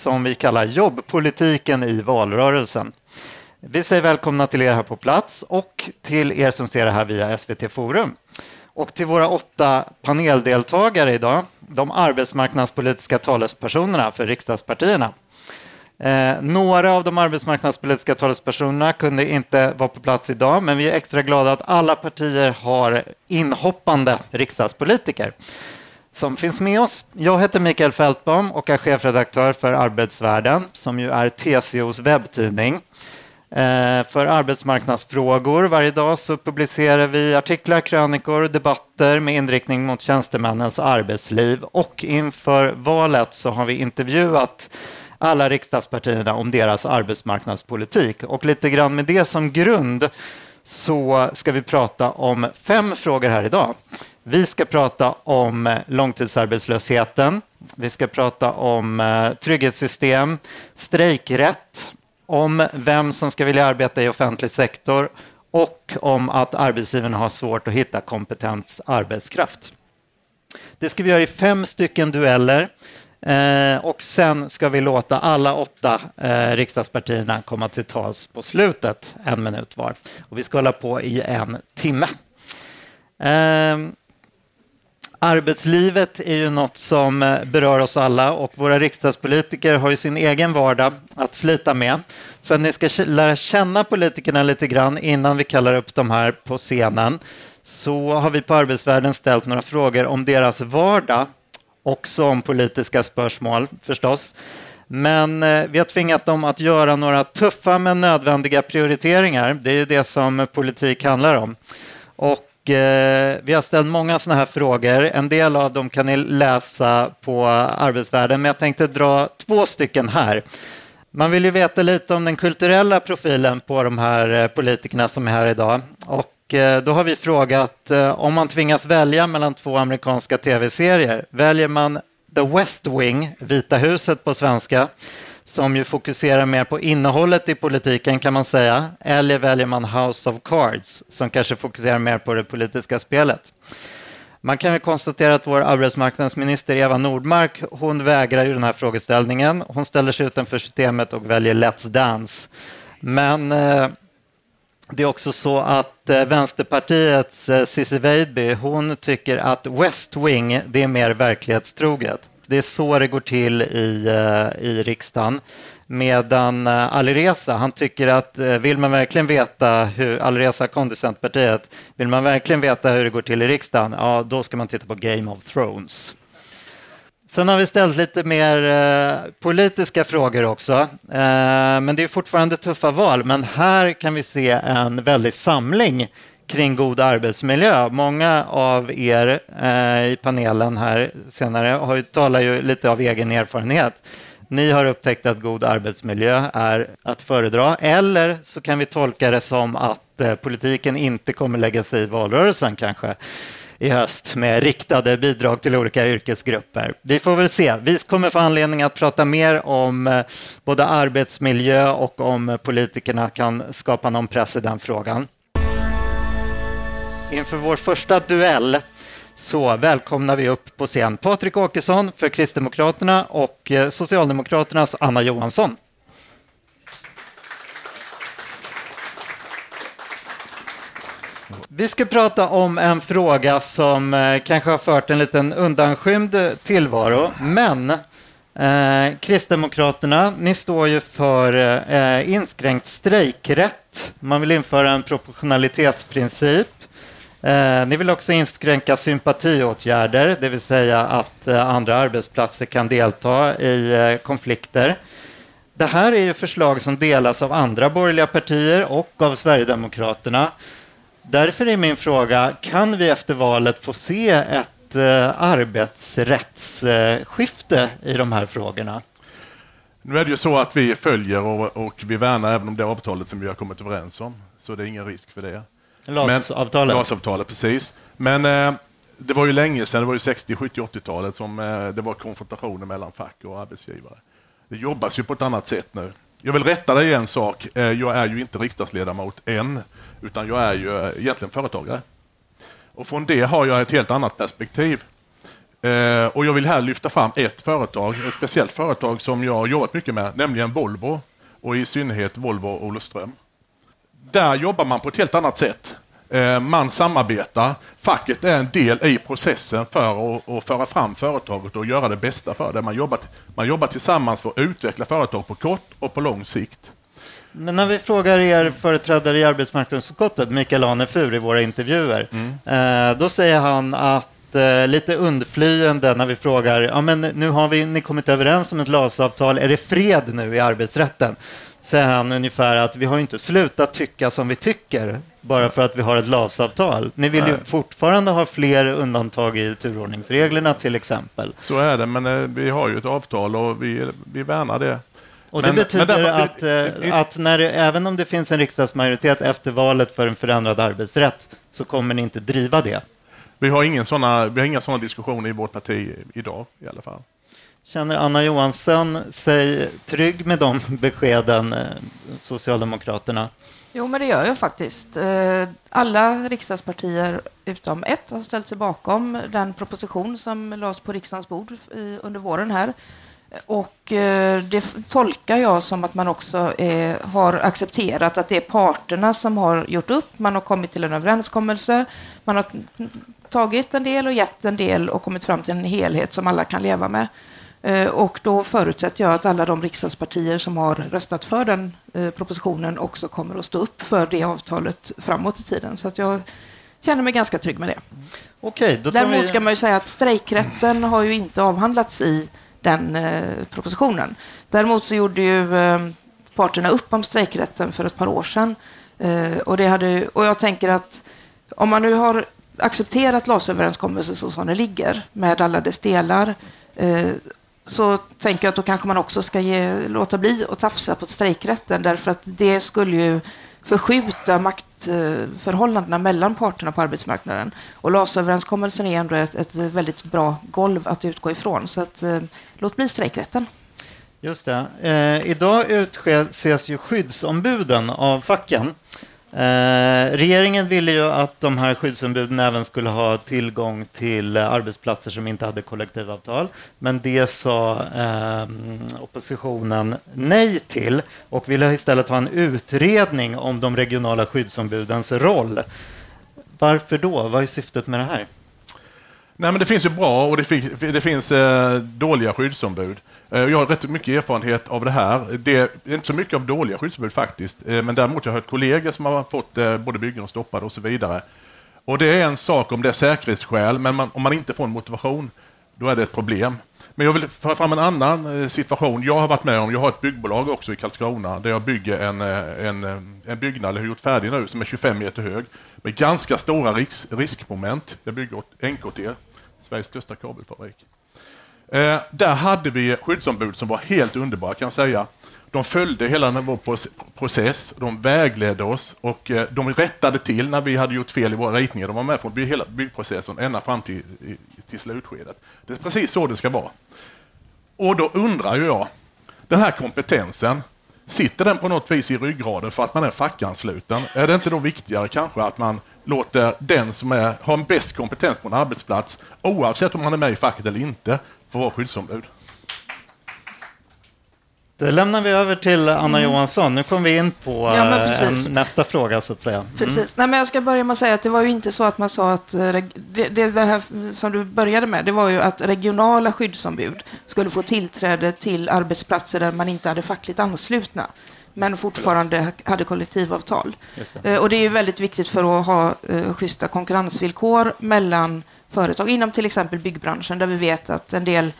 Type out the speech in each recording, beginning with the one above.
som vi kallar Jobbpolitiken i valrörelsen. Vi säger välkomna till er här på plats och till er som ser det här via SVT Forum. Och till våra åtta paneldeltagare idag, de arbetsmarknadspolitiska talespersonerna för riksdagspartierna. Eh, några av de arbetsmarknadspolitiska talespersonerna kunde inte vara på plats idag, men vi är extra glada att alla partier har inhoppande riksdagspolitiker som finns med oss. Jag heter Mikael Fältbom och är chefredaktör för Arbetsvärlden, som ju är TCOs webbtidning. Eh, för arbetsmarknadsfrågor varje dag så publicerar vi artiklar, krönikor, debatter med inriktning mot tjänstemännens arbetsliv och inför valet så har vi intervjuat alla riksdagspartierna om deras arbetsmarknadspolitik. Och lite grann med det som grund så ska vi prata om fem frågor här idag. Vi ska prata om eh, långtidsarbetslösheten. Vi ska prata om eh, trygghetssystem, strejkrätt, om vem som ska vilja arbeta i offentlig sektor och om att arbetsgivarna har svårt att hitta kompetens arbetskraft. Det ska vi göra i fem stycken dueller. Eh, och sen ska vi låta alla åtta eh, riksdagspartierna komma till tals på slutet, en minut var. Och vi ska hålla på i en timme. Eh, arbetslivet är ju något som eh, berör oss alla och våra riksdagspolitiker har ju sin egen vardag att slita med. För att ni ska lära känna politikerna lite grann innan vi kallar upp dem här på scenen så har vi på Arbetsvärlden ställt några frågor om deras vardag också om politiska spörsmål förstås. Men eh, vi har tvingat dem att göra några tuffa men nödvändiga prioriteringar. Det är ju det som politik handlar om. Och eh, vi har ställt många sådana här frågor. En del av dem kan ni läsa på Arbetsvärlden, men jag tänkte dra två stycken här. Man vill ju veta lite om den kulturella profilen på de här eh, politikerna som är här idag. Och Eh, då har vi frågat eh, om man tvingas välja mellan två amerikanska tv-serier. Väljer man The West Wing, Vita huset på svenska, som ju fokuserar mer på innehållet i politiken kan man säga, eller väljer man House of Cards, som kanske fokuserar mer på det politiska spelet. Man kan ju konstatera att vår arbetsmarknadsminister Eva Nordmark, hon vägrar ju den här frågeställningen. Hon ställer sig utanför systemet och väljer Let's Dance. Men eh, det är också så att eh, Vänsterpartiets eh, Cissi Weidby, hon tycker att West Wing, det är mer verklighetstroget. Det är så det går till i, eh, i riksdagen. Medan Alireza, han tycker att vill man verkligen veta hur, Alireza Akhondi, vill man verkligen veta hur det går till i riksdagen, ja då ska man titta på Game of Thrones. Sen har vi ställt lite mer eh, politiska frågor också. Eh, men det är fortfarande tuffa val. Men här kan vi se en väldig samling kring god arbetsmiljö. Många av er eh, i panelen här senare har ju, talar ju lite av egen erfarenhet. Ni har upptäckt att god arbetsmiljö är att föredra. Eller så kan vi tolka det som att eh, politiken inte kommer lägga sig i valrörelsen kanske i höst med riktade bidrag till olika yrkesgrupper. Vi får väl se. Vi kommer få anledning att prata mer om eh, både arbetsmiljö och om politikerna kan skapa någon press i den frågan. Inför vår första duell så välkomnar vi upp på scen Patrik Åkesson för Kristdemokraterna och eh, Socialdemokraternas Anna Johansson. Vi ska prata om en fråga som eh, kanske har fört en liten undanskymd tillvaro, men eh, Kristdemokraterna, ni står ju för eh, inskränkt strejkrätt. Man vill införa en proportionalitetsprincip. Eh, ni vill också inskränka sympatiåtgärder, det vill säga att eh, andra arbetsplatser kan delta i eh, konflikter. Det här är ju förslag som delas av andra borgerliga partier och av Sverigedemokraterna. Därför är min fråga, kan vi efter valet få se ett eh, arbetsrättsskifte i de här frågorna? Nu är det ju så att vi följer och, och vi värnar även om det avtalet som vi har kommit överens om. Så det är ingen risk för det. LAS-avtalet? LAS-avtalet, precis. Men eh, det var ju länge sedan, det var ju 60, 70, 80-talet som eh, det var konfrontationer mellan fack och arbetsgivare. Det jobbas ju på ett annat sätt nu. Jag vill rätta dig en sak. Eh, jag är ju inte riksdagsledamot än, utan jag är ju eh, egentligen företagare. Och från det har jag ett helt annat perspektiv. Eh, och jag vill här lyfta fram ett företag, ett speciellt företag som jag har jobbat mycket med, nämligen Volvo och i synnerhet Volvo Olofström. Där jobbar man på ett helt annat sätt. Eh, man samarbetar. Facket är en del i processen för att, att föra fram företaget och göra det bästa för det. Man jobbar, man jobbar tillsammans för att utveckla företag på kort och på lång sikt. Men när vi frågar er företrädare i arbetsmarknadsutskottet, Mikael Anefur, i våra intervjuer, mm. då säger han att eh, lite undflyende när vi frågar, ja men nu har vi, ni kommit överens om ett LAS-avtal, är det fred nu i arbetsrätten? Säger han ungefär att vi har inte slutat tycka som vi tycker bara för att vi har ett LAS-avtal. Ni vill Nej. ju fortfarande ha fler undantag i turordningsreglerna till exempel. Så är det, men eh, vi har ju ett avtal och vi, vi värnar det. Och det men, betyder men att, eh, att när det, även om det finns en riksdagsmajoritet efter valet för en förändrad arbetsrätt så kommer ni inte driva det? Vi har, ingen såna, vi har inga sådana diskussioner i vårt parti idag i alla fall. Känner Anna Johansson sig trygg med de beskeden, eh, Socialdemokraterna? Jo, men det gör jag faktiskt. Eh, alla riksdagspartier utom ett har ställt sig bakom den proposition som lades på riksdagens bord under våren här. Och eh, det tolkar jag som att man också är, har accepterat att det är parterna som har gjort upp. Man har kommit till en överenskommelse. Man har tagit en del och gett en del och kommit fram till en helhet som alla kan leva med. Eh, och då förutsätter jag att alla de riksdagspartier som har röstat för den eh, propositionen också kommer att stå upp för det avtalet framåt i tiden. Så att jag känner mig ganska trygg med det. Okej, då Däremot vi... ska man ju säga att strejkrätten har ju inte avhandlats i den eh, propositionen. Däremot så gjorde ju eh, parterna upp om strejkrätten för ett par år sedan. Eh, och, det hade, och jag tänker att om man nu har accepterat LAS-överenskommelsen så som den ligger med alla dess delar så tänker jag att då kanske man också ska ge, låta bli att tafsa på strejkrätten därför att det skulle ju förskjuta maktförhållandena mellan parterna på arbetsmarknaden. Och LAS-överenskommelsen är ändå ett, ett, väldigt bra golv att utgå ifrån. Så att, eh, låt bli strejkrätten. Just det. Eh, idag utses ju skyddsombuden av facken. Eh, regeringen ville ju att de här skyddsombuden även skulle ha tillgång till eh, arbetsplatser som inte hade kollektivavtal. Men det sa eh, oppositionen nej till och ville istället ha en utredning om de regionala skyddsombudens roll. Varför då? Vad är syftet med det här? Nej, men det finns ju bra och det, finns, det finns eh, dåliga skyddsombud. Eh, jag har rätt mycket erfarenhet av det här. Det är inte så mycket av dåliga skyddsombud faktiskt, eh, men däremot har jag hört kollegor som har fått eh, både byggen stoppade och så vidare. Och det är en sak om det är säkerhetsskäl, men man, om man inte får en motivation, då är det ett problem. Men jag vill föra fram en annan eh, situation. Jag har varit med om, jag har ett byggbolag också i Karlskrona, där jag bygger en, eh, en, eh, en byggnad, eller har gjort färdig nu, som är 25 meter hög, med ganska stora risk, riskmoment. Jag bygger åt NKT, Sveriges största kabelfabrik. Eh, där hade vi skyddsombud som var helt underbara kan jag säga. De följde hela vår process, de vägledde oss och eh, de rättade till när vi hade gjort fel i våra ritningar. De var med från hela byggprocessen ända fram till, till slutskedet. Det är precis så det ska vara. Och då undrar jag, den här kompetensen, sitter den på något vis i ryggraden för att man är fackansluten? Är det inte då viktigare kanske att man låter den som är, har bäst kompetens på en arbetsplats, oavsett om man är med i facket eller inte, få vara skyddsombud. Det lämnar vi över till Anna mm. Johansson. Nu kommer vi in på ja, eh, en, nästa fråga, så att säga. Mm. Precis. Nej, men jag ska börja med att säga att det var ju inte så att man sa att eh, det, det, det här som du började med, det var ju att regionala skyddsombud skulle få tillträde till arbetsplatser där man inte hade fackligt anslutna men fortfarande hade kollektivavtal. Det. Eh, och det är väldigt viktigt för att ha schyssta konkurrensvillkor mellan företag inom till exempel byggbranschen där vi vet att en del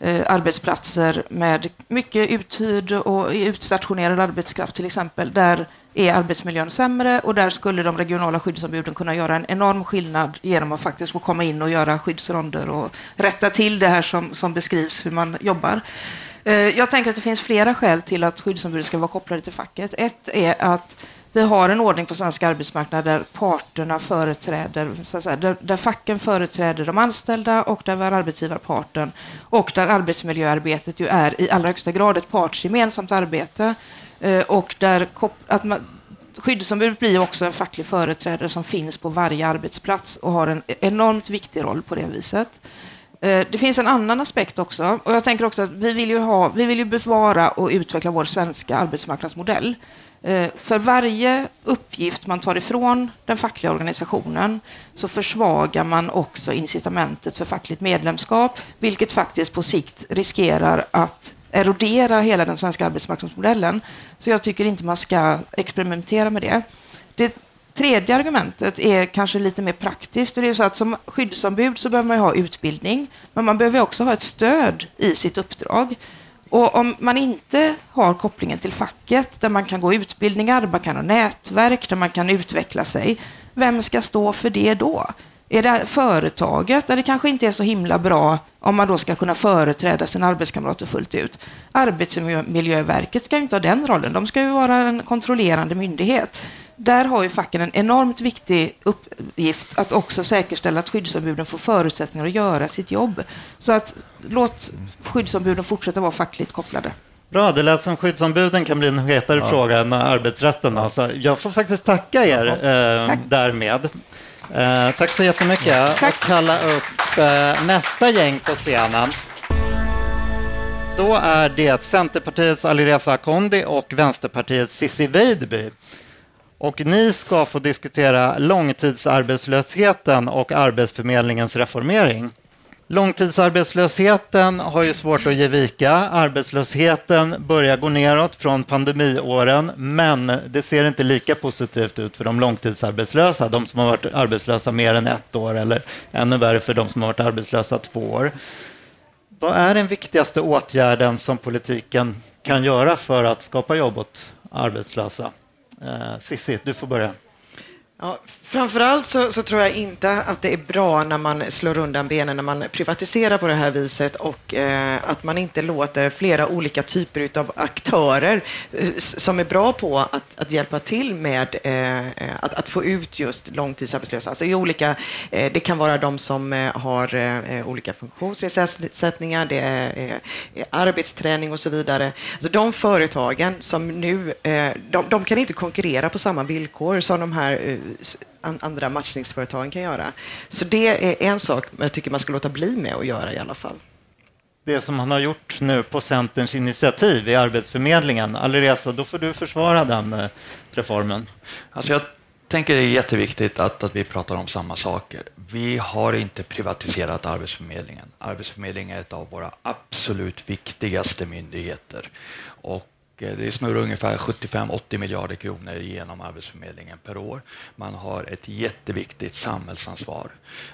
eh, arbetsplatser med mycket uthyrd och utstationerad arbetskraft till exempel, där är arbetsmiljön sämre och där skulle de regionala skyddsombuden kunna göra en enorm skillnad genom att faktiskt få komma in och göra skyddsronder och rätta till det här som, som beskrivs hur man jobbar. Eh, jag tänker att det finns flera skäl till att skyddsombud ska vara kopplade till facket. Ett är att vi har en ordning på svensk arbetsmarknad där parterna företräder, så att säga, där, där facken företräder de anställda och där vi har arbetsgivarparten och där arbetsmiljöarbetet ju är i allra högsta grad ett partsgemensamt arbete eh, och där att man, Skyddsombudet blir också en facklig företrädare som finns på varje arbetsplats och har en enormt viktig roll på det viset. Eh, det finns en annan aspekt också. Och jag tänker också att vi vill ju, ha, vi vill ju bevara och utveckla vår svenska arbetsmarknadsmodell. Eh, för varje uppgift man tar ifrån den fackliga organisationen så försvagar man också incitamentet för fackligt medlemskap, vilket faktiskt på sikt riskerar att erodera hela den svenska arbetsmarknadsmodellen. Så jag tycker inte man ska experimentera med det. Det tredje argumentet är kanske lite mer praktiskt. Och det är så att som skyddsombud så behöver man ju ha utbildning, men man behöver också ha ett stöd i sitt uppdrag. Och om man inte har kopplingen till facket, där man kan gå utbildningar, där man kan ha nätverk, där man kan utveckla sig, vem ska stå för det då? Är det företaget, där det kanske inte är så himla bra om man då ska kunna företräda sina arbetskamrater fullt ut? Arbetsmiljöverket ska ju inte ha den rollen, de ska ju vara en kontrollerande myndighet. Där har ju facken en enormt viktig uppgift att också säkerställa att skyddsombuden får förutsättningar att göra sitt jobb. Så att låt skyddsombuden fortsätta vara fackligt kopplade. Bra, det lät som skyddsombuden kan bli en hetare fråga än arbetsrätten. Alltså, jag får faktiskt tacka er eh, Tack. därmed. Eh, tack så jättemycket. Tack. Och kalla upp eh, nästa gäng på scenen. Då är det Centerpartiets Alireza Akhondi och Vänsterpartiets Cissi Weidby. Och ni ska få diskutera långtidsarbetslösheten och Arbetsförmedlingens reformering. Långtidsarbetslösheten har ju svårt att ge vika. Arbetslösheten börjar gå neråt från pandemiåren, men det ser inte lika positivt ut för de långtidsarbetslösa, de som har varit arbetslösa mer än ett år eller ännu värre för de som har varit arbetslösa två år. Vad är den viktigaste åtgärden som politiken kan göra för att skapa jobb åt arbetslösa? Eh, Cissi, du får börja. Ja, framförallt så, så tror jag inte att det är bra när man slår undan benen när man privatiserar på det här viset och eh, att man inte låter flera olika typer av aktörer eh, som är bra på att, att hjälpa till med eh, eh, att, att få ut just långtidsarbetslösa. Alltså i olika, eh, det kan vara de som eh, har eh, eh, olika funktionsnedsättningar, det är, eh, arbetsträning och så vidare. Alltså de företagen som nu, eh, de, de kan inte konkurrera på samma villkor som de här eh, andra matchningsföretagen kan göra. Så det är en sak jag tycker man ska låta bli med att göra i alla fall. Det som han har gjort nu på Centerns initiativ i Arbetsförmedlingen. Alireza, då får du försvara den eh, reformen. Alltså jag tänker det är jätteviktigt att, att vi pratar om samma saker. Vi har inte privatiserat Arbetsförmedlingen. Arbetsförmedlingen är ett av våra absolut viktigaste myndigheter. Och Eh, det snurrar ungefär 75-80 miljarder kronor genom Arbetsförmedlingen per år. Man har ett jätteviktigt samhällsansvar.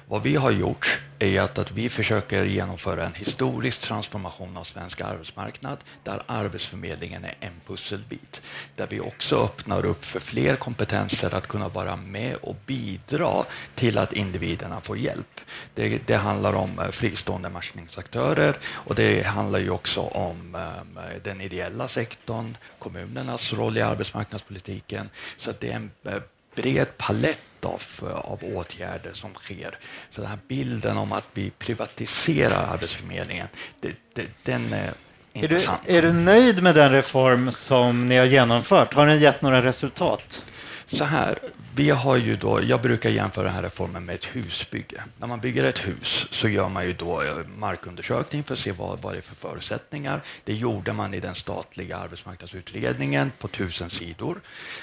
Vad vi har gjort är att, att vi försöker genomföra en historisk transformation av svensk arbetsmarknad där Arbetsförmedlingen är en pusselbit. Där vi också öppnar upp för fler kompetenser att kunna vara med och bidra till att individerna får hjälp. Det, det handlar om eh, fristående matchningsaktörer och det handlar ju också om eh, den ideella sektorn, kommunernas roll i arbetsmarknadspolitiken. Så det är en eh, bred palett av, av åtgärder som sker. Så den här bilden om att vi privatiserar Arbetsförmedlingen, det, det, den är Är inte du, är du nöjd med den reform som ni har genomfört? Har den gett några resultat? Så här, vi har ju då, jag brukar jämföra den här reformen med ett husbygge. När man bygger ett hus så gör man ju då eh, markundersökning för att se vad, vad det är för förutsättningar. Det gjorde man i den statliga arbetsmarknadsutredningen på tusen sidor.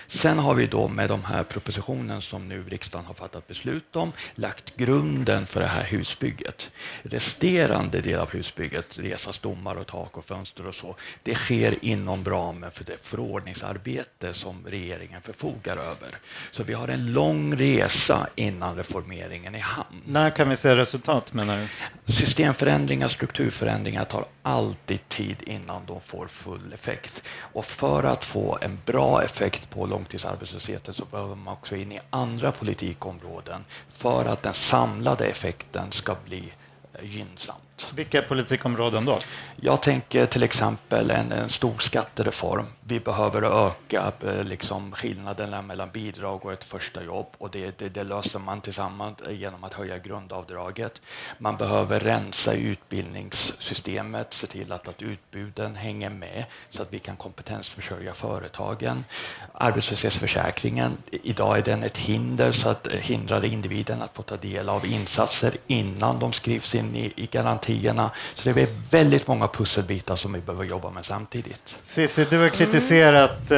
Sen har vi då med de här propositionen som nu riksdagen har fattat beslut om lagt grunden för det här husbygget. Resterande del av husbygget, resa stommar och tak och fönster och så, det sker inom ramen för det förordningsarbete som regeringen förfogar över. Så vi har en lång resa innan reformeringen är i hamn. När kan vi se resultat menar du? Systemförändringar, strukturförändringar tar alltid tid innan de får full effekt. Och för att få en bra effekt på långtidsarbetslösheten så behöver man också in i andra politikområden för att den samlade effekten ska bli eh, gynnsam. Vilka politikområden då? Jag tänker till exempel en, en stor skattereform. Vi behöver öka eh, liksom, skillnaderna mellan bidrag och ett första jobb och det, det, det, löser man tillsammans eh, genom att höja grundavdraget. Man behöver rensa i utbildningssystemet, se till att, att utbuden hänger med så att vi kan kompetensförsörja företagen. Arbetslöshetsförsäkringen, idag är den ett hinder så att eh, hindrar individen att få ta del av insatser innan de skrivs in i, i garantierna. Så det är väldigt många pusselbitar som vi behöver jobba med samtidigt. Cissi, du har kritiserat eh,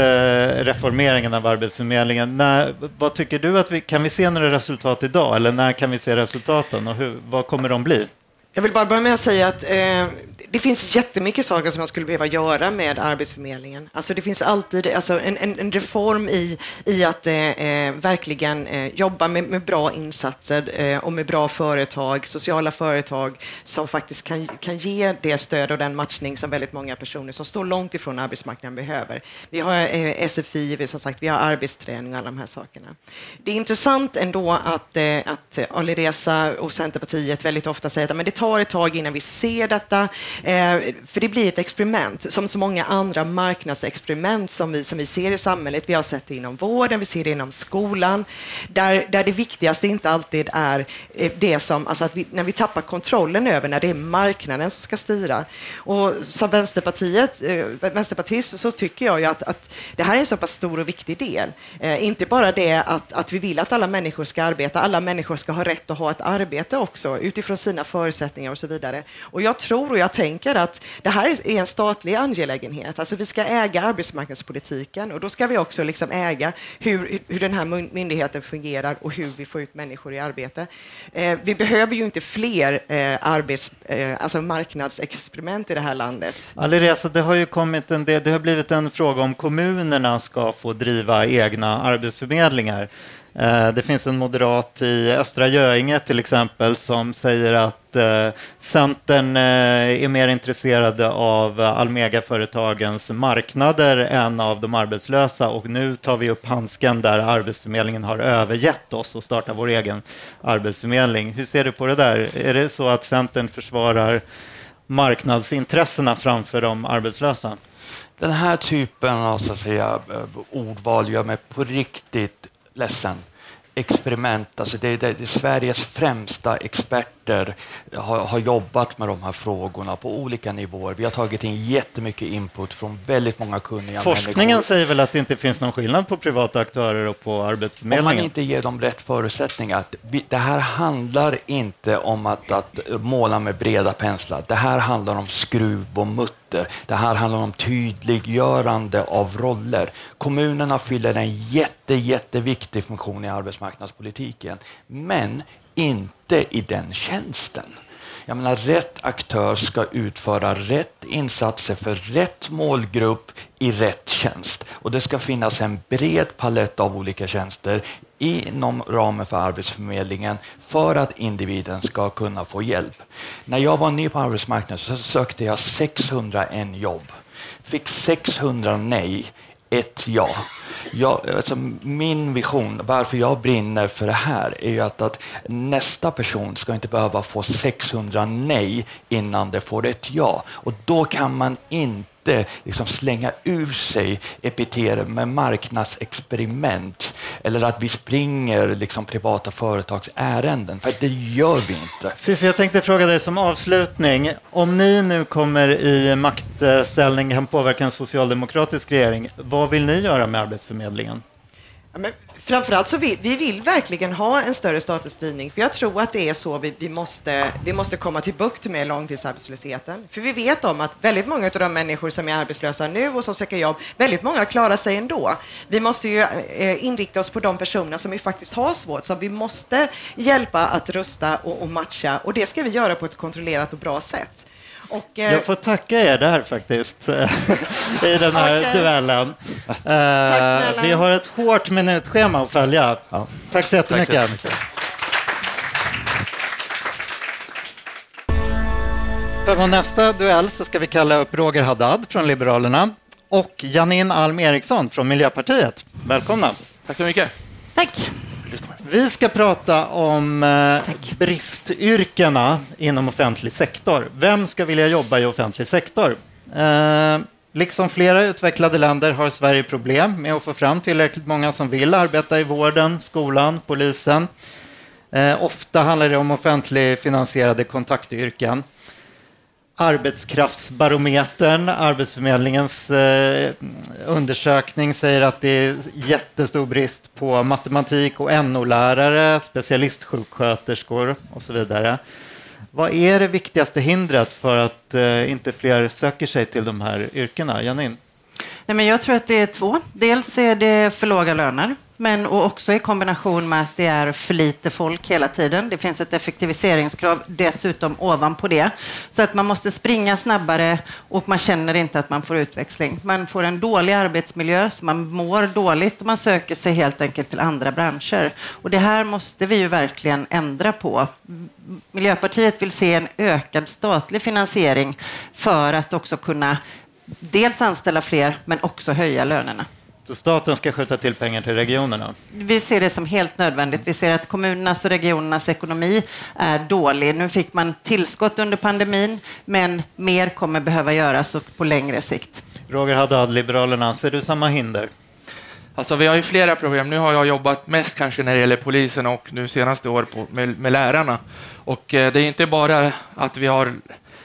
reformeringen av Arbetsförmedlingen. När, vad tycker du att vi, kan vi se några resultat idag eller när kan vi se resultaten och hur, vad kommer de bli? Jag vill bara börja med att säga att eh, det finns jättemycket saker som man skulle behöva göra med Arbetsförmedlingen. Alltså det finns alltid alltså en, en, en reform i, i att eh, eh, verkligen eh, jobba med, med, bra insatser eh, och med bra företag, sociala företag som faktiskt kan, kan ge det stöd och den matchning som väldigt många personer som står långt ifrån arbetsmarknaden behöver. Vi har eh, SFI, vi, som sagt, vi har arbetsträning och alla de här sakerna. Det är intressant ändå att, eh, att Alireza och Centerpartiet väldigt ofta säger att men det tar ett tag innan vi ser detta. Eh, för det blir ett experiment, som så många andra marknadsexperiment som vi, som vi ser i samhället. Vi har sett det inom vården, vi ser det inom skolan, där, där det viktigaste inte alltid är eh, det som, alltså att vi, när vi tappar kontrollen över när det är marknaden som ska styra. Och som Vänsterpartiet, eh, vänsterpartist så tycker jag ju att, att det här är en så pass stor och viktig del. Eh, inte bara det att, att vi vill att alla människor ska arbeta, alla människor ska ha rätt att ha ett arbete också utifrån sina förutsättningar och så vidare. Och jag tror och jag tänker tänker att det här är en statlig angelägenhet. Alltså vi ska äga arbetsmarknadspolitiken och då ska vi också liksom äga hur, hur den här myndigheten fungerar och hur vi får ut människor i arbete. Eh, vi behöver ju inte fler eh, arbets, eh, alltså marknadsexperiment i det här landet. Alireza, det har ju kommit en del, det har blivit en fråga om kommunerna ska få driva egna arbetsförmedlingar. Eh, det finns en moderat i Östra Göinge till exempel som säger att eh, Centern eh, är mer intresserade av Almega-företagens marknader än av de arbetslösa och nu tar vi upp handsken där Arbetsförmedlingen har övergett oss och startar vår egen arbetsförmedling. Hur ser du på det där? Är det så att Centern försvarar marknadsintressena framför de arbetslösa? Den här typen av så att säga, ordval gör mig på riktigt ledsen experiment. Alltså det, det, det Sveriges främsta expert experter har, har, jobbat med de här frågorna på olika nivåer. Vi har tagit in jättemycket input från väldigt många kunniga Forskningen människor. säger väl att det inte finns någon skillnad på privata aktörer och på Arbetsförmedlingen? Om man inte ger dem rätt förutsättningar. Det här handlar inte om att, att måla med breda penslar. Det här handlar om skruv och mutter. Det här handlar om tydliggörande av roller. Kommunerna fyller en jätte, jätteviktig funktion i arbetsmarknadspolitiken, men inte i den tjänsten. Jag menar, rätt aktör ska utföra rätt insatser för rätt målgrupp i rätt tjänst. Och det ska finnas en bred palett av olika tjänster inom ramen för Arbetsförmedlingen för att individen ska kunna få hjälp. När jag var ny på arbetsmarknaden så sökte jag 601 jobb. Fick 600 nej, ett ja. Jag, alltså min vision, varför jag brinner för det här, är ju att, att nästa person ska inte behöva få 600 nej innan det får ett ja. Och då kan man inte inte liksom slänga ur sig epiteter med marknadsexperiment eller att vi springer liksom privata företags ärenden, för det gör vi inte. Cissi, jag tänkte fråga dig som avslutning. Om ni nu kommer i maktställning, kan påverka en socialdemokratisk regering, vad vill ni göra med Arbetsförmedlingen? Ja, men framförallt så vill vi vill verkligen ha en större statlig styrning, för jag tror att det är så vi, vi, måste, vi måste komma till bukt med långtidsarbetslösheten. För vi vet om att väldigt många av de människor som är arbetslösa nu och som söker jobb, väldigt många klarar sig ändå. Vi måste ju eh, inrikta oss på de personer som vi faktiskt har svårt, som vi måste hjälpa att rusta och, och matcha, och det ska vi göra på ett kontrollerat och bra sätt. Och, eh... Jag får tacka er där faktiskt, i den här okay. duellen. Eh, vi har ett hårt minutschema att följa. Ja. Tack så jättemycket. Tack så För vår nästa duell så ska vi kalla upp Roger Haddad från Liberalerna och Janine Alm Eriksson från Miljöpartiet. Välkomna. Tack så mycket. Tack. Vi ska prata om eh, bristyrkena inom offentlig sektor. Vem ska vilja jobba i offentlig sektor? Eh, liksom flera utvecklade länder har Sverige problem med att få fram tillräckligt många som vill arbeta i vården, skolan, polisen. Eh, ofta handlar det om offentligfinansierade kontaktyrken. Arbetskraftsbarometern, Arbetsförmedlingens eh, undersökning säger att det är jättestor brist på matematik och NO-lärare, specialistsjuksköterskor och så vidare. Vad är det viktigaste hindret för att eh, inte fler söker sig till de här yrkena? Janine? Nej, men jag tror att det är två. Dels är det för låga löner men och också i kombination med att det är för lite folk hela tiden. Det finns ett effektiviseringskrav dessutom ovanpå det. Så att man måste springa snabbare och man känner inte att man får utväxling. Man får en dålig arbetsmiljö, så man mår dåligt och man söker sig helt enkelt till andra branscher. Och det här måste vi ju verkligen ändra på. Miljöpartiet vill se en ökad statlig finansiering för att också kunna dels anställa fler men också höja lönerna. Så staten ska skjuta till pengar till regionerna? Vi ser det som helt nödvändigt. Vi ser att kommunernas och regionernas ekonomi är dålig. Nu fick man tillskott under pandemin, men mer kommer behöva göras på längre sikt. Roger Haddad, Liberalerna, ser du samma hinder? Alltså, vi har ju flera problem. Nu har jag jobbat mest kanske när det gäller polisen och nu senaste år på, med, med lärarna. Och eh, det är inte bara att vi har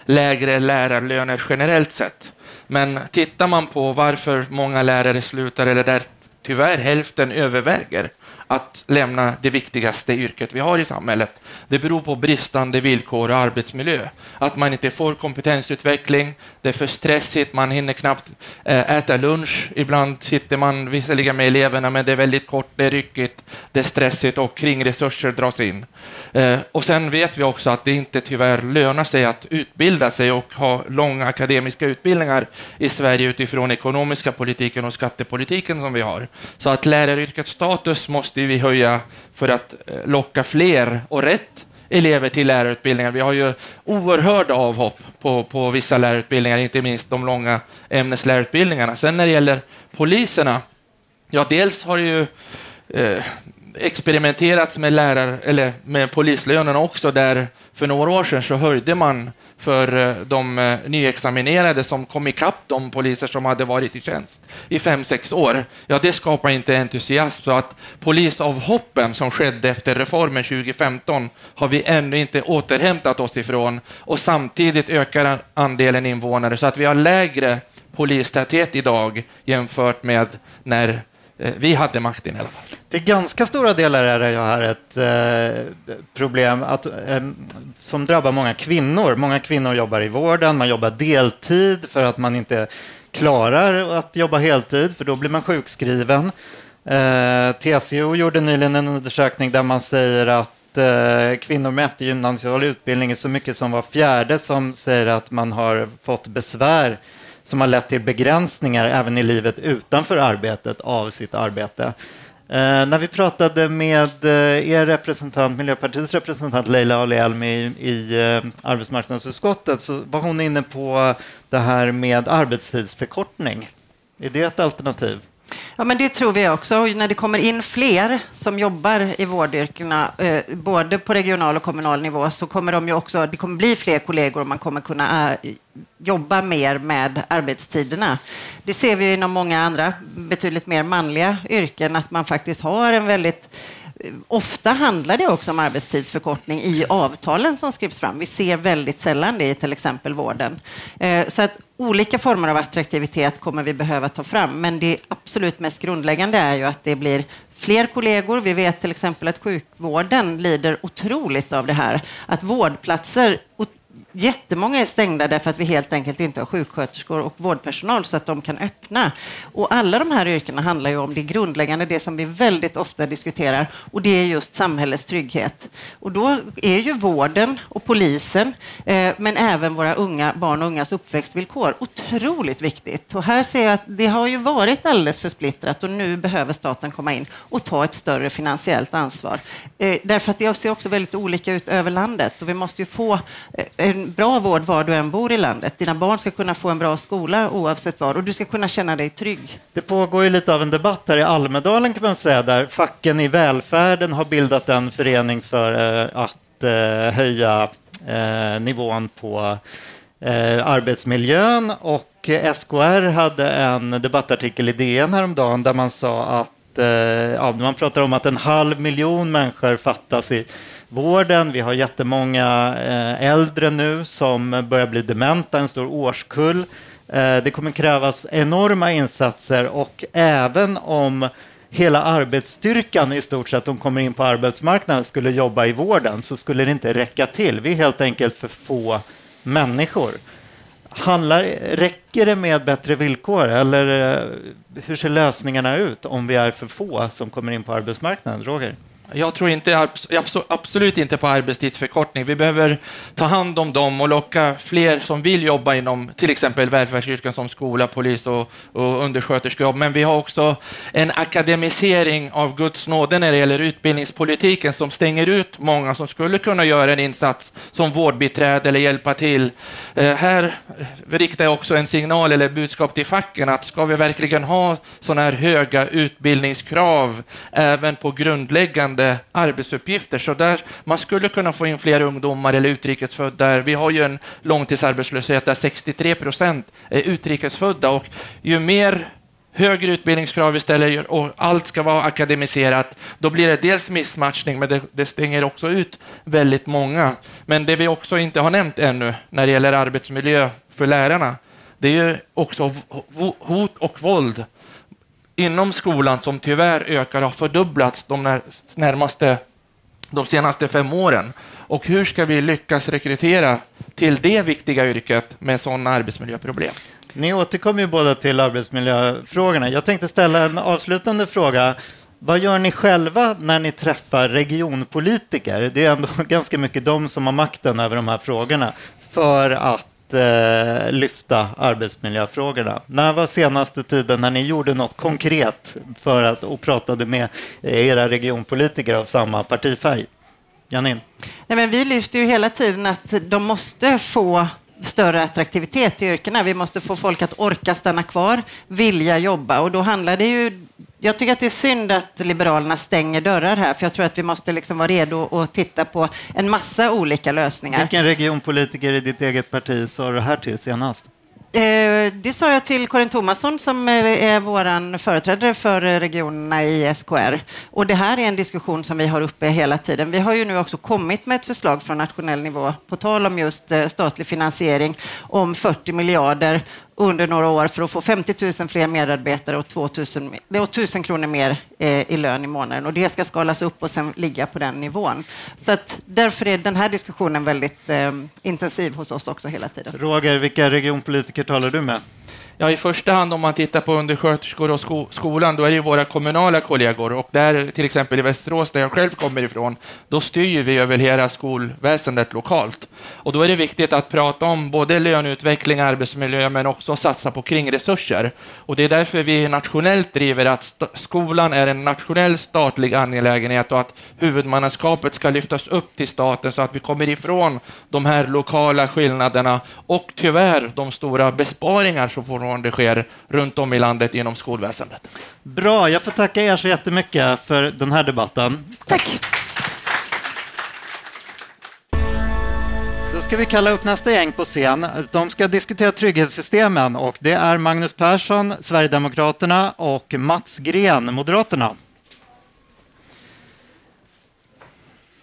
lägre lärarlöner generellt sett. Men tittar man på varför många lärare slutar, eller där tyvärr hälften överväger att lämna det viktigaste yrket vi har i samhället. Det beror på bristande villkor och arbetsmiljö. Att man inte får kompetensutveckling, det är för stressigt, man hinner knappt eh, äta lunch. Ibland sitter man visserligen med eleverna, men det är väldigt kort, det är ryckigt, det är stressigt och kringresurser dras in. Eh, och sen vet vi också att det inte tyvärr lönar sig att utbilda sig och ha långa akademiska utbildningar i Sverige utifrån ekonomiska politiken och skattepolitiken som vi har. Så att läraryrkets status måste vi höja för att eh, locka fler och rätt elever till lärarutbildningar. Vi har ju oerhörda avhopp på, på vissa lärarutbildningar, inte minst de långa ämneslärarutbildningarna. Sen när det gäller poliserna, ja dels har det ju eh, experimenterats med, lärar, eller med polislönerna också, där för några år sedan så höjde man för eh, de eh, nyexaminerade som kom ikapp de poliser som hade varit i tjänst i fem, sex år. Ja, det skapar inte entusiasm. Så att polisavhoppen som skedde efter reformen 2015 har vi ännu inte återhämtat oss ifrån och samtidigt ökar andelen invånare så att vi har lägre polistäthet idag jämfört med när Eh, vi hade makten i alla fall. Till ganska stora delar är det här ett eh, problem att, eh, som drabbar många kvinnor. Många kvinnor jobbar i vården, man jobbar deltid för att man inte klarar att jobba heltid, för då blir man sjukskriven. Eh, TCO gjorde nyligen en undersökning där man säger att eh, kvinnor med eftergymnasial utbildning är så mycket som var fjärde som säger att man har fått besvär som har lett till begränsningar även i livet utanför arbetet av sitt arbete. Eh, när vi pratade med eh, er representant, Miljöpartiets representant Leila Ali Elmi i, i eh, arbetsmarknadsutskottet så var hon inne på det här med arbetstidsförkortning. Är det ett alternativ? Ja, men det tror vi också. Och när det kommer in fler som jobbar i vårdyrkena, eh, både på regional och kommunal nivå, så kommer de ju också, det kommer bli fler kollegor och man kommer kunna eh, jobba mer med arbetstiderna. Det ser vi inom många andra betydligt mer manliga yrken, att man faktiskt har en väldigt Ofta handlar det också om arbetstidsförkortning i avtalen som skrivs fram. Vi ser väldigt sällan det i till exempel vården. Eh, så att olika former av attraktivitet kommer vi behöva ta fram, men det absolut mest grundläggande är ju att det blir fler kollegor. Vi vet till exempel att sjukvården lider otroligt av det här, att vårdplatser Jättemånga är stängda därför att vi helt enkelt inte har sjuksköterskor och vårdpersonal så att de kan öppna. Och alla de här yrkena handlar ju om det grundläggande, det som vi väldigt ofta diskuterar och det är just samhällets trygghet. Och då är ju vården och polisen, eh, men även våra unga barn och ungas uppväxtvillkor otroligt viktigt. Och här ser jag att det har ju varit alldeles för splittrat och nu behöver staten komma in och ta ett större finansiellt ansvar. Eh, därför att det ser också väldigt olika ut över landet och vi måste ju få eh, en bra vård var du än bor i landet. Dina barn ska kunna få en bra skola oavsett var och du ska kunna känna dig trygg. Det pågår ju lite av en debatt här i Almedalen kan man säga, där facken i välfärden har bildat en förening för eh, att eh, höja eh, nivån på eh, arbetsmiljön och eh, SKR hade en debattartikel i DN häromdagen där man sa att eh, ja, man pratar om att en halv miljon människor fattas i vården. Vi har jättemånga eh, äldre nu som börjar bli dementa, en stor årskull. Eh, det kommer krävas enorma insatser och även om hela arbetsstyrkan i stort sett, de kommer in på arbetsmarknaden, skulle jobba i vården så skulle det inte räcka till. Vi är helt enkelt för få människor. Handlar, räcker det med bättre villkor eller eh, hur ser lösningarna ut om vi är för få som kommer in på arbetsmarknaden? Roger? Jag tror inte, absolut inte på arbetstidsförkortning. Vi behöver ta hand om dem och locka fler som vill jobba inom till exempel välfärdsyrken som skola, polis och, och undersköterskejobb. Men vi har också en akademisering av Guds nåde när det gäller utbildningspolitiken som stänger ut många som skulle kunna göra en insats som vårdbiträde eller hjälpa till. Eh, här riktar jag också en signal eller budskap till facken att ska vi verkligen ha sådana här höga utbildningskrav även på grundläggande krävande arbetsuppgifter. Så där man skulle kunna få in fler ungdomar eller utrikesfödda. Vi har ju en långtidsarbetslöshet där 63 procent är utrikesfödda och ju mer högre utbildningskrav vi ställer och allt ska vara akademiserat, då blir det dels missmatchning, men det, det, stänger också ut väldigt många. Men det vi också inte har nämnt ännu när det gäller arbetsmiljö för lärarna, det är ju också hot och våld inom skolan som tyvärr ökar har fördubblats de närmaste de senaste fem åren. Och hur ska vi lyckas rekrytera till det viktiga yrket med sådana arbetsmiljöproblem? Ni återkommer ju båda till arbetsmiljöfrågorna. Jag tänkte ställa en avslutande fråga. Vad gör ni själva när ni träffar regionpolitiker? Det är ändå ganska mycket de som har makten över de här frågorna för att eh, lyfta arbetsmiljöfrågorna. När var senaste tiden när ni gjorde något konkret för att, och pratade med era regionpolitiker av samma partifärg? Janine? Nej, men vi lyfter ju hela tiden att de måste få större attraktivitet i yrkena. Vi måste få folk att orka stanna kvar, vilja jobba och då handlar det ju jag tycker att det är synd att Liberalerna stänger dörrar här, för jag tror att vi måste liksom vara redo att titta på en massa olika lösningar. Vilken regionpolitiker i ditt eget parti sa du det här till senast? Eh, det sa jag till Karin Thomasson som är vår företrädare för regionerna i SKR. Och det här är en diskussion som vi har uppe hela tiden. Vi har ju nu också kommit med ett förslag från nationell nivå på tal om just eh, statlig finansiering om 40 miljarder under några år för att få 50 000 fler medarbetare och 2 000, det är 1000 kronor mer eh, i lön i månaden. Och det ska skalas upp och sen ligga på den nivån. Så att därför är den här diskussionen väldigt eh, intensiv hos oss också hela tiden. Roger, vilka regionpolitiker talar du med? Ja, i första hand om man tittar på undersköterskor och sko skolan, då är det ju våra kommunala kollegor. Och där, till exempel i Västerås, där jag själv kommer ifrån, då styr vi över hela skolväsendet lokalt. Och då är det viktigt att prata om både löneutveckling, arbetsmiljö, men också satsa på kringresurser. Och det är därför vi nationellt driver att skolan är en nationell statlig angelägenhet och att huvudmannaskapet ska lyftas upp till staten så att vi kommer ifrån de här lokala skillnaderna och tyvärr de stora besparingar som får det sker runt om i landet inom skolväsendet. Bra, jag får tacka er så jättemycket för den här debatten. Tack. Då ska vi kalla upp nästa gäng på scen. De ska diskutera trygghetssystemen och det är Magnus Persson, Sverigedemokraterna och Mats Gren, Moderaterna.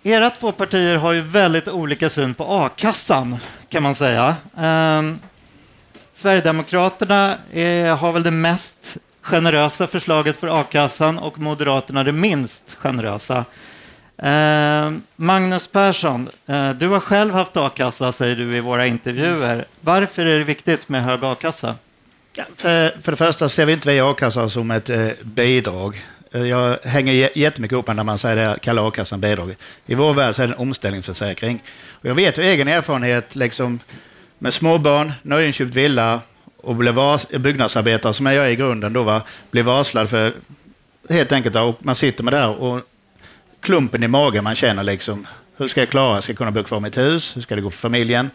Era två partier har ju väldigt olika syn på a-kassan, kan man säga. Sverigedemokraterna är, har väl det mest generösa förslaget för a-kassan och Moderaterna det minst generösa. Eh, Magnus Persson, eh, du har själv haft a-kassa, säger du i våra intervjuer. Varför är det viktigt med hög a-kassa? Ja, för, för det första ser vi inte vi a-kassa som ett eh, bidrag. Eh, jag hänger jättemycket upp när man säger det, kallar a-kassan bidrag. I vår värld så är det en omställningsförsäkring. Och jag vet ju egen erfarenhet, liksom, med småbarn, nyinköpt villa och blev byggnadsarbetare, som jag är i grunden, då va? blev varslad för helt enkelt, och man sitter med det här och klumpen i magen man känner liksom, hur ska jag klara, ska jag kunna bo kvar i mitt hus, hur ska det gå för familjen?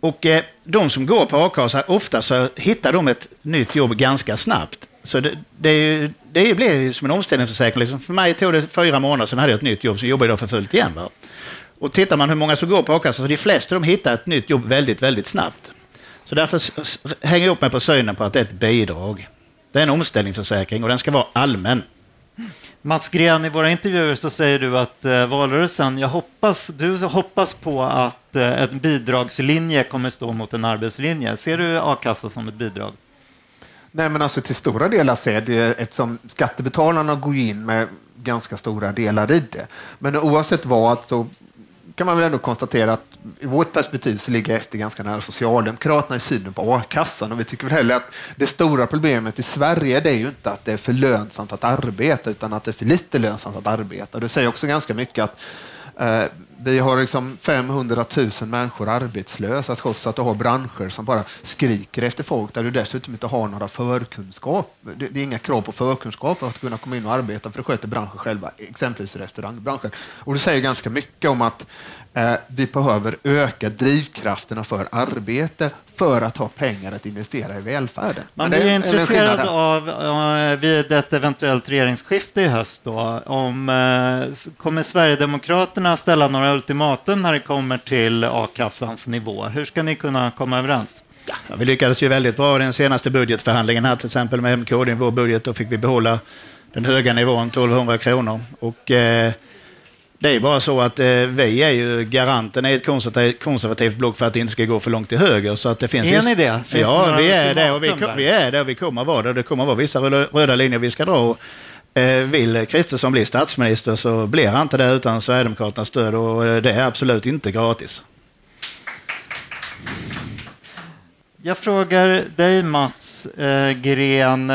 Och eh, de som går på a-kassa, ofta så hittar de ett nytt jobb ganska snabbt. Så det, det, ju- det blir ju som en omställningsförsäkring. Liksom för mig tog det fyra månader, sen hade jag ett nytt jobb, så jobbar jag för fullt igen. Va? Och tittar man hur många som går på a-kassa, så de flesta de hittar ett nytt jobb väldigt, väldigt snabbt. Så därför hänger jag upp mig på synen på att det är ett bidrag. Det är en omställningsförsäkring och den ska vara allmän. Mats Gren, i våra intervjuer så säger du att eh, valrörelsen, jag hoppas, du hoppas på att eh, en bidragslinje kommer stå mot en arbetslinje. Ser du a-kassa som ett bidrag? Nej, men alltså till stora delar så är det eftersom skattebetalarna går in med ganska stora delar i det. Men oavsett vad så kan man väl ändå konstatera att i vårt perspektiv så ligger SD ganska nära Socialdemokraterna i synen på a-kassan och vi tycker väl heller att det stora problemet i Sverige det är ju inte att det är för lönsamt att arbeta utan att det är för lite lönsamt att arbeta. Det säger också ganska mycket att eh, vi har liksom 500 000 människor arbetslösa trots att du har branscher som bara skriker efter folk där du dessutom inte har några förkunskap. Det, det är inga krav på förkunskap för att kunna komma in och arbeta för det sköter branschen själva, exempelvis restaurangbranschen. Och det säger ganska mycket om att eh, vi behöver öka drivkrafterna för arbete för att ha pengar att investera i välfärden. Man blir intresserad av, eh, vid ett eventuellt regeringsskifte i höst då, om eh, kommer Sverigedemokraterna ställa några ultimatum när det kommer till a-kassans nivå? Hur ska ni kunna komma överens? Ja, vi lyckades ju väldigt bra i den senaste budgetförhandlingen här till exempel med MKD i vår budget. Då fick vi behålla den höga nivån, 1200 kronor. Och, eh, det är bara så att eh, vi är ju garanten i ett konservativt, konservativt block för att det inte ska gå för långt till höger. Så att det finns Är ni det? Finns ja, några vi är det och vi, vi är det och vi kommer vara det. Det kommer vara vissa röda, linjer vi ska dra. Och, Eh, vill Kristersson bli statsminister så blir han inte det utan Sverigedemokraternas stöd och eh, det är absolut inte gratis. Jag frågar dig Mats eh, Gren.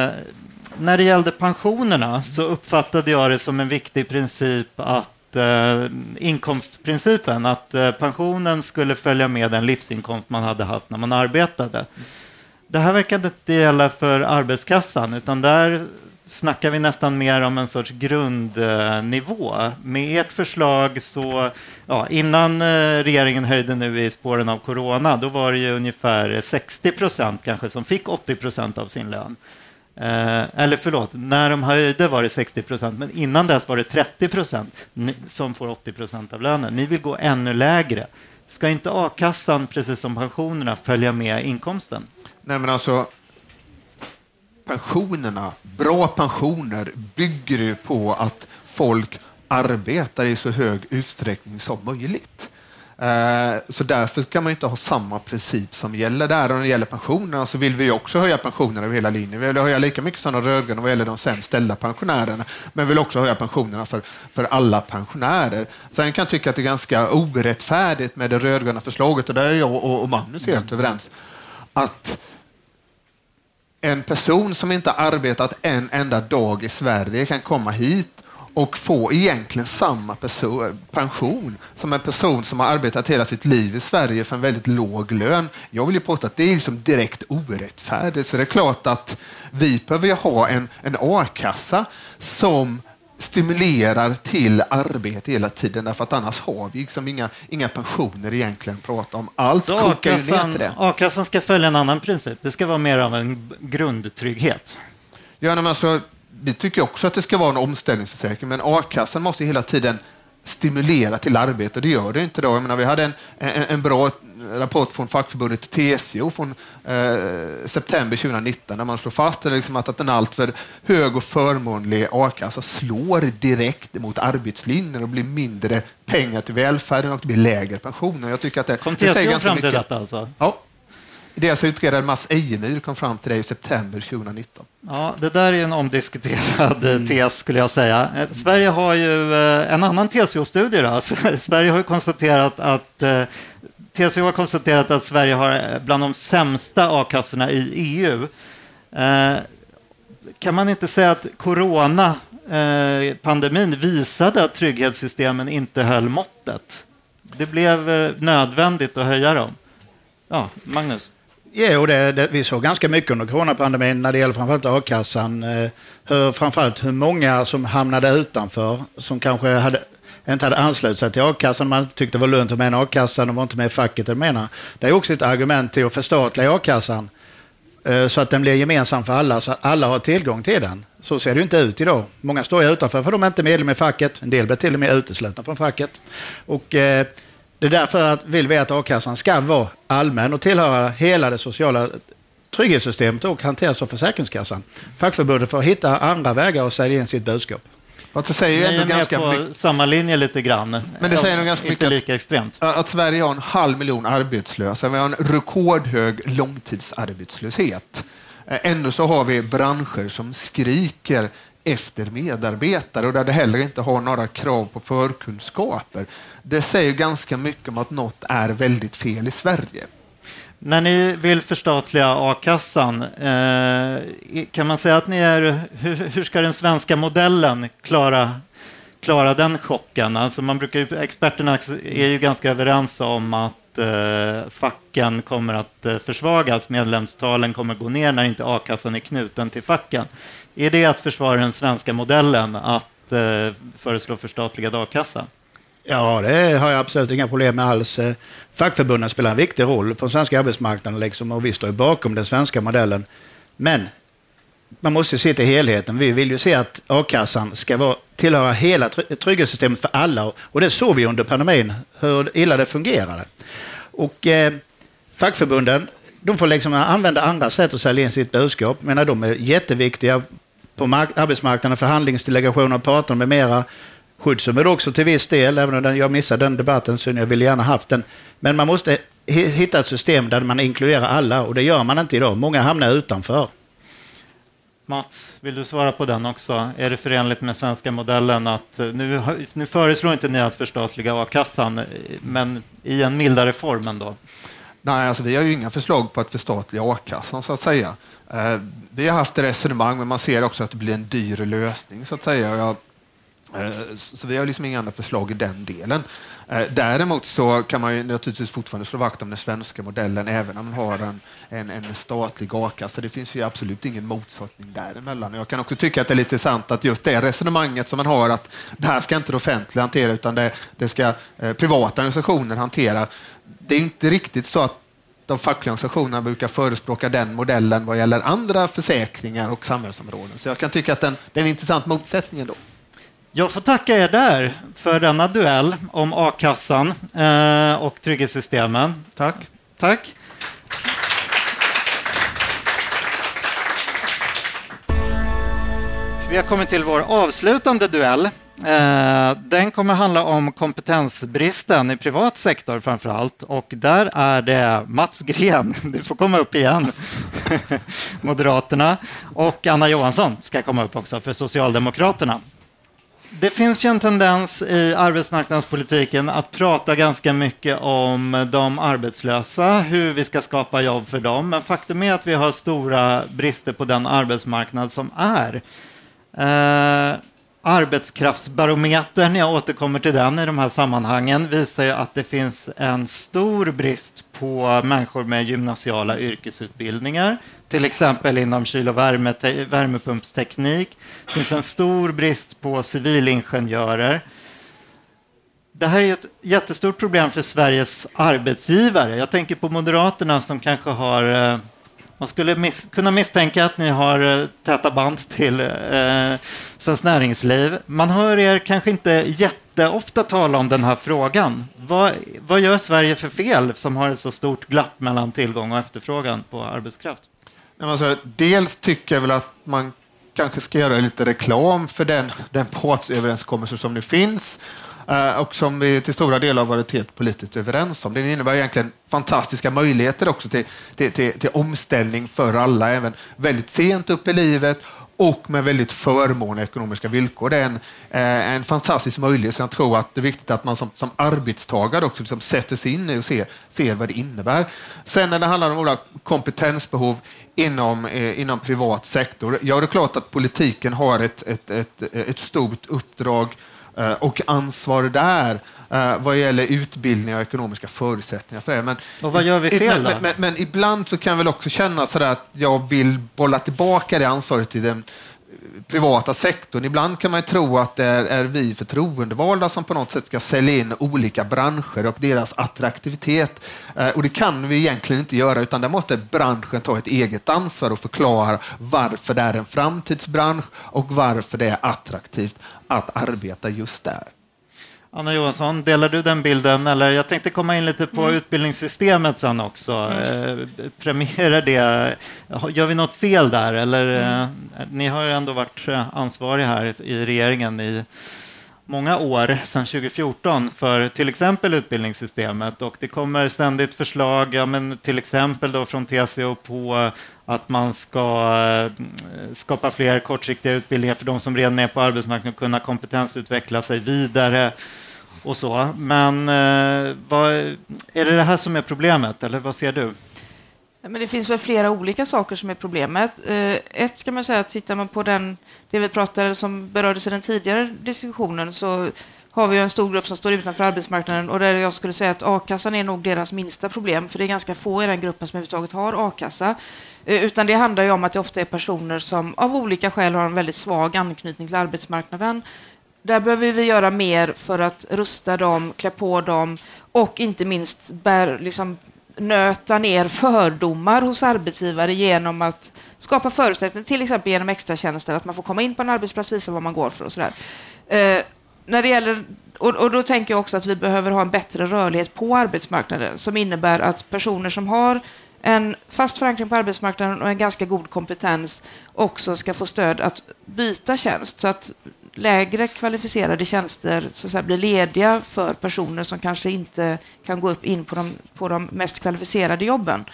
När det gällde pensionerna så uppfattade jag det som en viktig princip att eh, inkomstprincipen, att eh, pensionen skulle följa med den livsinkomst man hade haft när man arbetade. Det här verkade inte gälla för arbetskassan, utan där snackar vi nästan mer om en sorts grundnivå. Med ert förslag så, ja, innan eh, regeringen höjde nu i spåren av corona, då var det ju ungefär 60 procent kanske som fick 80 procent av sin lön. Eh, eller förlåt, när de höjde var det 60 procent, men innan dess var det 30 procent som får 80 procent av lönen. Ni vill gå ännu lägre. Ska inte a-kassan, precis som pensionerna, följa med inkomsten? Nej, men alltså, pensionerna, bra pensioner bygger ju på att folk arbetar i så hög utsträckning som möjligt. Eh, så därför kan man inte ha samma princip som gäller där. Och när det gäller pensionerna så vill vi också höja pensionerna över hela linjen. Vi vill höja lika mycket som de rödgröna vad gäller de sämst ställda pensionärerna. Men vi vill också höja pensionerna för, för alla pensionärer. Sen kan jag tycka att det är ganska orättfärdigt med det rödgröna förslaget och där är jag och, och Magnus helt överens. Att en person som inte arbetat en enda dag i Sverige kan komma hit och få egentligen samma pension som en person som har arbetat hela sitt liv i Sverige för en väldigt låg lön. Jag vill ju påstå att det är liksom direkt orättfärdigt. Så det är klart att vi behöver ju ha en, en a-kassa som stimulerar till arbete hela tiden därför att annars har vi liksom inga, inga pensioner egentligen att prata om. Allt Så kokar ju ner till det. a-kassan ska följa en annan princip. Det ska vara mer av en grundtrygghet. Ja, men alltså, vi tycker också att det ska vara en omställningsförsäkring, men a-kassan måste hela tiden stimulera till arbete och det gör det inte. Då. Jag menar, vi hade en, en, en bra rapport från fackförbundet TCO från eh, september 2019 där man slår fast liksom att, att en alltför hög och förmånlig a-kassa slår direkt mot arbetslinjen och blir mindre pengar till välfärden och det blir lägre pensioner. Jag tycker att det, Kom det säger TCO ganska fram till mycket. detta alltså? Ja. Deras utredare Mats Ejemyr kom fram till det i september 2019. Ja, det där är en omdiskuterad mm. tes skulle jag säga. Eh, Sverige har ju eh, en annan TCO-studie. Sverige har ju konstaterat att TCO har konstaterat att Sverige har bland de sämsta a-kassorna i EU. Kan man inte säga att corona pandemin visade att trygghetssystemen inte höll måttet? Det blev nödvändigt att höja dem. Ja, Magnus? Jo, det, det, vi såg ganska mycket under coronapandemin när det gäller framförallt a-kassan. Eh, hur, framförallt hur många som hamnade utanför, som kanske hade inte hade anslutit sig till a-kassan. Man tyckte det var lönt att vara med i a-kassan, de var inte med i facket. Jag menar. Det är också ett argument till att förstatliga a-kassan eh, så att den blir gemensam för alla, så att alla har tillgång till den. Så ser det ju inte ut idag. Många står ju utanför för de är inte medlem i facket. En del blir till och med uteslutna från facket. Och, eh, det är därför att vill vi att a-kassan ska vara allmän och tillhöra hela det sociala trygghetssystemet och hanteras av Försäkringskassan. Fackförbundet får hitta andra vägar att sälja in sitt budskap. Fast det säger ju ändå med ganska på mycket. samma linje lite grann. Men det säger nog ganska mycket att- lika extremt. Att Sverige har en halv miljon arbetslösa. Vi har en rekordhög långtidsarbetslöshet. Ändå så har vi branscher som skriker efter medarbetare och där det heller inte har några krav på förkunskaper. Det säger ganska mycket om att något är väldigt fel i Sverige. När ni vill förstatliga a-kassan, eh, kan man säga att ni är... Hur, ska den svenska modellen klara, klara den chocken? Alltså man brukar experterna är ju ganska överens om att eh, facken kommer att eh, försvagas, medlemstalen kommer att gå ner när inte a-kassan är knuten till facken. Är det att försvara den svenska modellen att eh, föreslå förstatligad a-kassa? Ja, det har jag absolut inga problem med alls. Eh, fackförbunden spelar en viktig roll på den svenska arbetsmarknaden liksom, och vi står bakom den svenska modellen. Men man måste se till helheten. Vi vill ju se att a-kassan ska vara, tillhöra hela trygghetssystemet för alla och det såg vi under pandemin hur illa det fungerade. Och eh, fackförbunden, de får liksom använda andra sätt att sälja in sitt budskap. Menar, de är jätteviktiga på mark- arbetsmarknaden, förhandlingsdelegationer, parter med mera. Skyddsombud också till viss del, även om jag missade den debatten så jag ville gärna haft den. Men man måste hi- hitta ett system där man inkluderar alla och det gör man inte idag. Många hamnar utanför. Mats, vill du svara på den också? Är det förenligt med svenska modellen att eh, nu, nu föreslår inte ni att förstatliga a-kassan, eh, men i en mildare form ändå? Nej, alltså vi har ju inga förslag på att förstatliga a-kassan så att säga. Eh, vi har haft resonemang, men man ser också att det blir en dyr lösning så att säga. Jag, eh, så vi har liksom inga andra förslag i den delen. Eh, däremot så kan man ju naturligtvis fortfarande slå vakt om den svenska modellen även om man har en, en, en statlig a-kassa. Det finns ju absolut ingen motsättning däremellan. Jag kan också tycka att det är lite sant att just det resonemanget som man har att det här ska inte det offentliga hantera utan det, det ska eh, privata organisationer hantera. Det är inte riktigt så att de fackliga organisationerna brukar förespråka den modellen vad gäller andra försäkringar och samhällsområden. Så jag kan tycka att den, det är en intressant motsättning ändå. Jag får tacka er där för denna duell om a-kassan eh, och trygghetssystemen. Tack. Tack. Vi har kommit till vår avslutande duell. Eh, den kommer handla om kompetensbristen i privat sektor framför allt. Och där är det Mats Gren, du får komma upp igen, Moderaterna. Och Anna Johansson ska komma upp också för Socialdemokraterna. Det finns ju en tendens i arbetsmarknadspolitiken att prata ganska mycket om de arbetslösa, hur vi ska skapa jobb för dem. Men faktum är att vi har stora brister på den arbetsmarknad som är. Eh, Arbetskraftsbarometern, jag återkommer till den i de här sammanhangen, visar ju att det finns en stor brist på människor med gymnasiala yrkesutbildningar, till exempel inom kyl och värme, värmepumpsteknik. Det finns en stor brist på civilingenjörer. Det här är ett jättestort problem för Sveriges arbetsgivare. Jag tänker på Moderaterna som kanske har... Eh, man skulle mis kunna misstänka att ni har eh, täta band till eh, Svenskt Näringsliv. Man hör er kanske inte jätteofta tala om den här frågan. Vad, vad gör Sverige för fel som har ett så stort glapp mellan tillgång och efterfrågan på arbetskraft? Alltså, dels tycker jag väl att man kanske ska göra lite reklam för den, den partsöverenskommelse som nu finns Eh, och som vi till stora delar har varit helt politiskt överens om. Den innebär egentligen fantastiska möjligheter också till, till, till, till omställning för alla, även väldigt sent upp i livet och med väldigt förmånliga ekonomiska villkor. Det är en, eh, en fantastisk möjlighet, så jag tror att det är viktigt att man som, som arbetstagare också liksom sätter sig in i och ser, ser vad det innebär. Sen när det handlar om olika kompetensbehov inom, eh, inom privat sektor, ja det är klart att politiken har ett, ett, ett, ett stort uppdrag och ansvar där eh, vad gäller utbildning och ekonomiska förutsättningar för det. Men, Och vad gör vi fel men, då? men, men, men ibland så kan jag väl också känna sådär att jag vill bolla tillbaka det ansvaret till den privata sektorn. Ibland kan man ju tro att det är, är vi förtroendevalda som på något sätt ska sälja in olika branscher och deras attraktivitet. Eh, och det kan vi egentligen inte göra, utan där måste branschen ta ett eget ansvar och förklara varför det är en framtidsbransch och varför det är attraktivt att arbeta just där. Anna Johansson, delar du den bilden? Eller jag tänkte komma in lite på Mm. utbildningssystemet sen också. Mm. Eh, premierar det? Gör vi något fel där? Eller, Mm. eh, ni har ju ändå varit eh, ansvariga här i regeringen i många år, sedan 2014, för till exempel utbildningssystemet. Och det kommer ständigt förslag, ja, men till exempel då från TCO på att man ska eh, skapa fler kortsiktiga utbildningar för de som redan är på arbetsmarknaden, och kunna kompetensutveckla sig vidare och så. Men eh, vad, är det det här som är problemet, eller vad ser du? Men det finns väl flera olika saker som är problemet. Eh, ett ska man säga att tittar man på den, det vi pratade som berördes i den tidigare diskussionen så har vi en stor grupp som står utanför arbetsmarknaden och där jag skulle säga att a-kassan är nog deras minsta problem för det är ganska få i den gruppen som överhuvudtaget har a-kassa. Eh, utan det handlar ju om att det ofta är personer som av olika skäl har en väldigt svag anknytning till arbetsmarknaden. Där behöver vi göra mer för att rusta dem, klä på dem och inte minst bär, liksom, nöta ner fördomar hos arbetsgivare genom att skapa förutsättningar, till exempel genom extra tjänster, att man får komma in på en arbetsplats, visa vad man går för och sådär. Eh, när det gäller, och, och då tänker jag också att vi behöver ha en bättre rörlighet på arbetsmarknaden som innebär att personer som har en fast förankring på arbetsmarknaden och en ganska god kompetens också ska få stöd att byta tjänst så att lägre kvalificerade tjänster så att säga, blir lediga för personer som kanske inte kan gå upp in på de, på de mest kvalificerade jobben.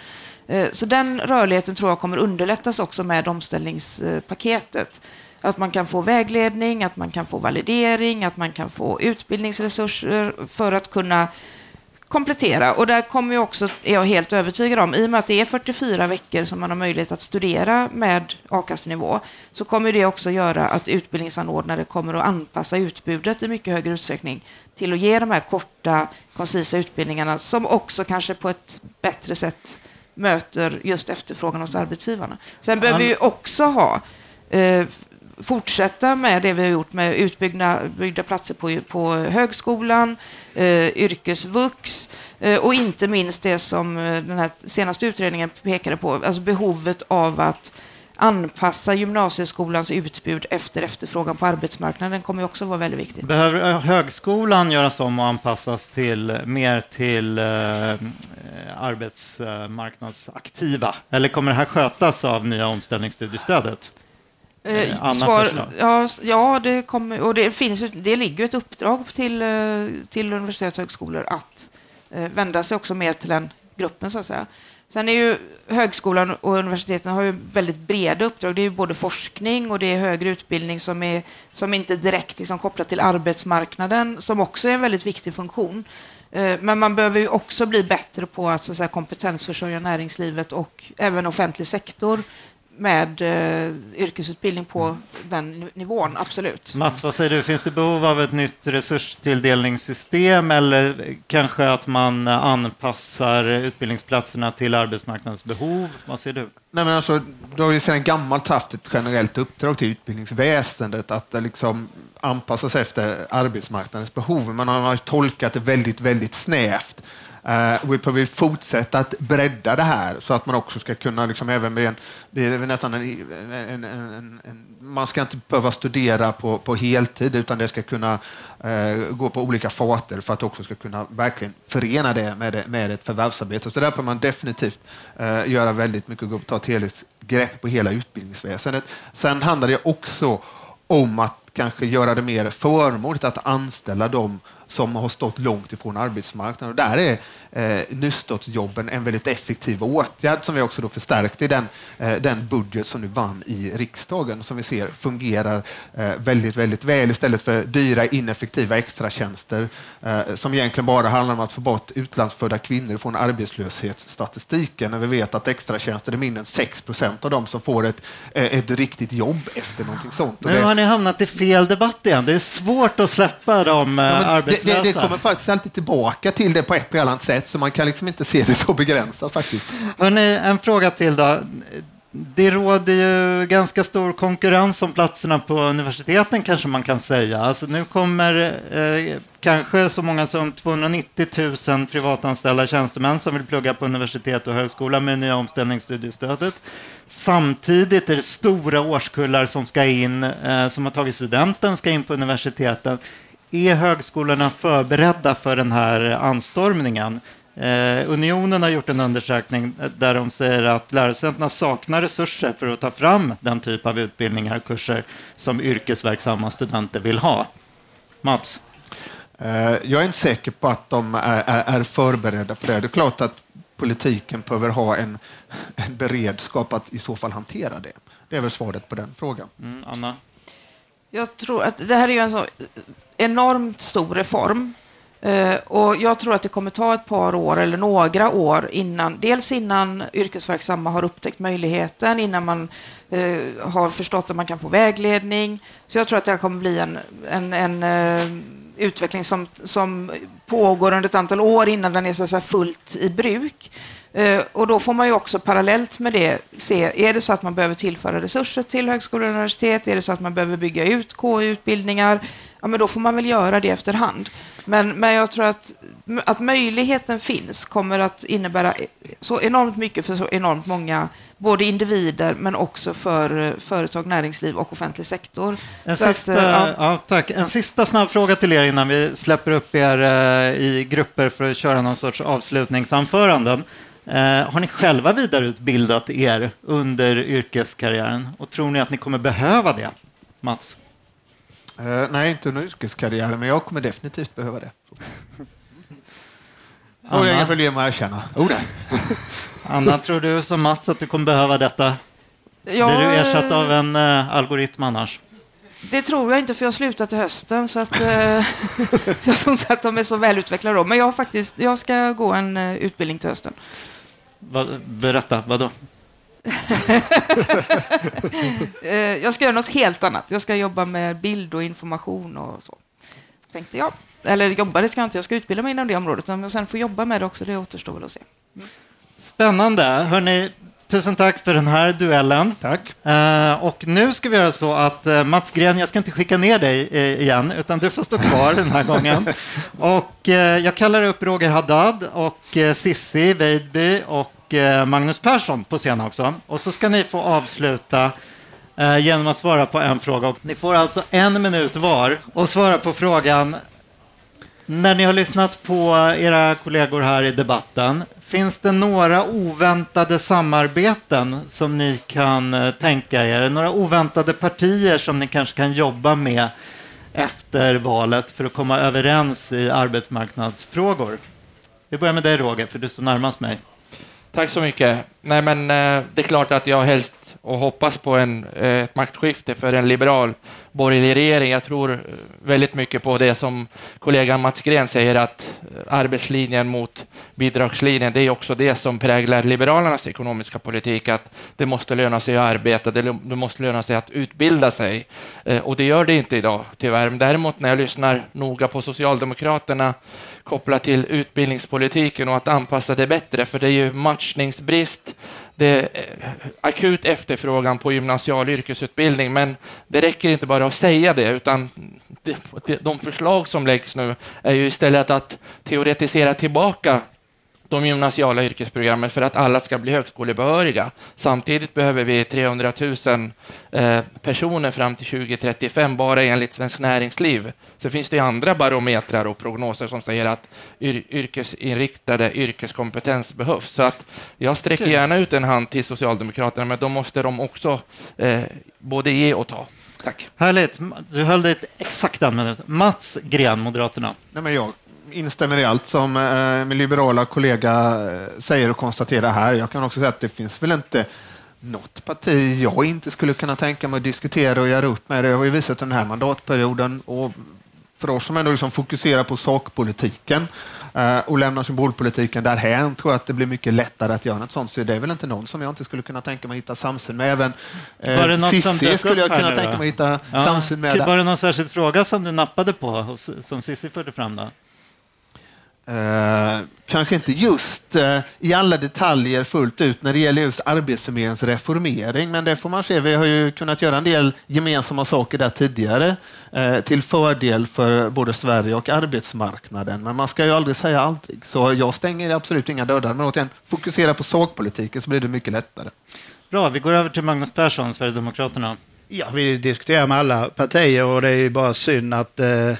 Eh, så den rörligheten tror jag kommer underlättas också med omställningspaketet. Att man kan få vägledning, att man kan få validering, att man kan få utbildningsresurser för att kunna komplettera. Och där kommer ju också, är jag helt övertygad om, i och med att det är 44 veckor som man har möjlighet att studera med a-kassenivå, så kommer det också göra att utbildningsanordnare kommer att anpassa utbudet i mycket högre utsträckning till att ge de här korta, koncisa utbildningarna som också kanske på ett bättre sätt möter just efterfrågan hos arbetsgivarna. Sen behöver vi också ha eh, fortsätta med det vi har gjort med utbyggda platser på, på högskolan, eh, yrkesvux eh, och inte minst det som eh, den här senaste utredningen pekade på, alltså behovet av att anpassa gymnasieskolans utbud efter efterfrågan på arbetsmarknaden kommer också vara väldigt viktigt. Behöver högskolan göras om och anpassas till, mer till eh, arbetsmarknadsaktiva? Eller kommer det här skötas av nya omställningsstudiestödet? Eh, Anna svar, förslag. ja, ja, det, kommer, och det, finns, det ligger ett uppdrag till, eh, till universitet och högskolor att eh, vända sig också mer till den gruppen, så att säga. Sen är ju högskolan och universiteten har ju väldigt breda uppdrag. Det är ju både forskning och det är högre utbildning som, är, som inte direkt liksom kopplat till arbetsmarknaden, som också är en väldigt viktig funktion. Eh, Men man behöver ju också bli bättre på att, så att säga, kompetensförsörja näringslivet och även offentlig sektor med eh, yrkesutbildning på den nivån, absolut. Mats, vad säger du? Finns det behov av ett nytt resurstilldelningssystem eller kanske att man anpassar utbildningsplatserna till arbetsmarknadens behov? Vad säger du? Nej, men alltså, du har ju sedan gammalt haft ett generellt uppdrag till utbildningsväsendet att eh, liksom anpassa sig efter arbetsmarknadens behov. Man har tolkat det väldigt, väldigt snävt. Eh, vi behöver fortsätta att bredda det här så att man också ska kunna, liksom, även med en, det nästan en, en, en, en, en, man ska inte behöva studera på, på heltid utan det ska kunna eh, gå på olika farter för att också ska kunna verkligen förena det med, det, med ett förvärvsarbete. Så där behöver man definitivt eh, göra väldigt mycket och ta ett helhetsgrepp på hela utbildningsväsendet. Sen handlar det också om att kanske göra det mer förmånligt att anställa dem som har stått långt ifrån arbetsmarknaden. Och där är eh, nystartsjobben en väldigt effektiv åtgärd som vi också då förstärkte i den, eh, den budget som nu vann i riksdagen som vi ser fungerar eh, väldigt, väldigt väl istället för dyra ineffektiva extratjänster eh, som egentligen bara handlar om att få bort utlandsfödda kvinnor från arbetslöshetsstatistiken när vi vet att extratjänster är mindre än 6 procent av dem som får ett, eh, ett riktigt jobb efter någonting sånt. Nu det- har ni hamnat i fel debatt igen. Det är svårt att släppa de eh, Ja, men det, arbetslösa. det, det kommer faktiskt alltid tillbaka till det på ett eller annat sätt, så man kan liksom inte se det så begränsat faktiskt. Hörrni, en fråga till då. Det råder ju ganska stor konkurrens om platserna på universiteten kanske man kan säga. Alltså nu kommer eh, kanske så många som 290 000 privatanställda tjänstemän som vill plugga på universitet och högskola med det nya omställningsstudiestödet. Samtidigt är det stora årskullar som ska in, eh, som har tagit studenten, ska in på universiteten. Är högskolorna förberedda för den här anstormningen? Eh, Unionen har gjort en undersökning där de säger att lärosätena saknar resurser för att ta fram den typ av utbildningar och kurser som yrkesverksamma studenter vill ha. Mats? Eh, jag är inte säker på att de är, är, är förberedda på det. Det är klart att politiken behöver ha en, en, beredskap att i så fall hantera det. Det är väl svaret på den frågan. Mm, Anna? Jag tror att det här är ju en så enormt stor reform eh, och jag tror att det kommer ta ett par år eller några år innan, dels innan yrkesverksamma har upptäckt möjligheten, innan man eh, har förstått att man kan få vägledning. Så jag tror att det här kommer bli en, en, en eh, utveckling som, som pågår under ett antal år innan den är så fullt i bruk. Och då får man ju också parallellt med det se, är det så att man behöver tillföra resurser till högskolor och universitet? Är det så att man behöver bygga ut KI-utbildningar? Ja, men då får man väl göra det efterhand. Men, men jag tror att, att möjligheten finns kommer att innebära så enormt mycket för så enormt många, både individer men också för företag, näringsliv och offentlig sektor. En, sista, att, ja. Ja, tack. en sista snabb fråga till er innan vi släpper upp er eh, i grupper för att köra någon sorts avslutningsanföranden. Eh, har ni själva vidareutbildat er under yrkeskarriären och tror ni att ni kommer behöva det? Mats? Uh, nej, inte under yrkeskarriären, men jag kommer definitivt behöva det. Och jag inga problem med att erkänna. Oh, Anna, tror du som Mats att du kommer behöva detta? Ja, Blir du ersatt av en uh, algoritm annars? Det tror jag inte, för jag har slutat till hösten. Så att, uh, jag tror inte att de är så välutvecklade då. Men jag, har faktiskt, jag ska gå en uh, utbildning till hösten. Va, berätta, vad då? Eh, jag ska göra något helt annat. Jag ska jobba med bild och information och så. Tänkte jag. Eller jobba, det ska jag inte. Jag ska utbilda mig inom det området. Men sen få jobba med det också, det återstår väl att se. Mm. Spännande. Hörrni, tusen tack för den här duellen. Tack. Uh, och nu ska vi göra så att uh, Mats Gren, jag ska inte skicka ner dig uh, igen, utan du får stå kvar den här gången. Och jag kallar upp Roger Haddad och Sissi Weidby och Eh, Magnus Persson på scen också. Och så ska ni få avsluta eh, genom att svara på en fråga. Ni får alltså en minut var och svara på frågan. När ni har lyssnat på era kollegor här i debatten, finns det några oväntade samarbeten som ni kan eh, tänka er? Några oväntade partier som ni kanske kan jobba med efter valet för att komma överens i arbetsmarknadsfrågor? Vi börjar med dig Roger, för du står närmast mig. Tack så mycket. Nej, men eh, det är klart att jag helst och hoppas på en, eh, ett maktskifte för en liberal borgerlig regering. Jag tror eh, väldigt mycket på det som kollegan Mats Gren säger, att eh, arbetslinjen mot bidragslinjen, det är också det som präglar Liberalernas ekonomiska politik, att det måste löna sig att arbeta, det måste löna sig att utbilda sig. Eh, och det gör det inte idag, tyvärr. Däremot när jag lyssnar noga på Socialdemokraterna kopplat till utbildningspolitiken och att anpassa det bättre, för det är ju matchningsbrist, det är eh, akut efterfrågan på gymnasial yrkesutbildning, men det räcker inte bara att säga det, utan de förslag som läggs nu är ju istället att teoretisera tillbaka de gymnasiala yrkesprogrammen för att alla ska bli högskolebehöriga. Samtidigt behöver vi 300 000 eh, personer fram till 2035, bara enligt Svenskt Näringsliv. Sen finns det andra barometrar och prognoser som säger att yr yrkesinriktade yrkeskompetens behövs. Så att jag sträcker gärna ut en hand till Socialdemokraterna, men då måste de också eh, både ge och ta. Tack. Härligt. Du höll dig exakt en minut. Mats Gren, Moderaterna. Nej, men jag instämmer i allt som eh, min liberala kollega eh, säger och konstaterar här. Jag kan också säga att det finns väl inte något parti jag inte skulle kunna tänka mig att diskutera och göra upp med. Det har ju visat den här mandatperioden och för oss som ändå liksom fokuserar på sakpolitiken eh, och lämnar symbolpolitiken därhän tror jag att det blir mycket lättare att göra något sånt. Så det är väl inte någon som jag inte skulle kunna tänka mig att hitta samsyn med. Även eh, Cissi skulle jag kunna tänka mig att hitta ja. samsyn med. Var det någon särskild fråga som du nappade på, som Cissi förde fram? Då? Eh, kanske inte just eh, i alla detaljer fullt ut när det gäller just Arbetsförmedlingens reformering, men det får man se. Vi har ju kunnat göra en del gemensamma saker där tidigare eh, till fördel för både Sverige och arbetsmarknaden. Men man ska ju aldrig säga aldrig, så jag stänger absolut inga dörrar. Men återigen, fokusera på sakpolitiken så blir det mycket lättare. Bra, vi går över till Magnus Persson, Sverigedemokraterna. Ja, vi diskuterar med alla partier och det är ju bara synd att eh,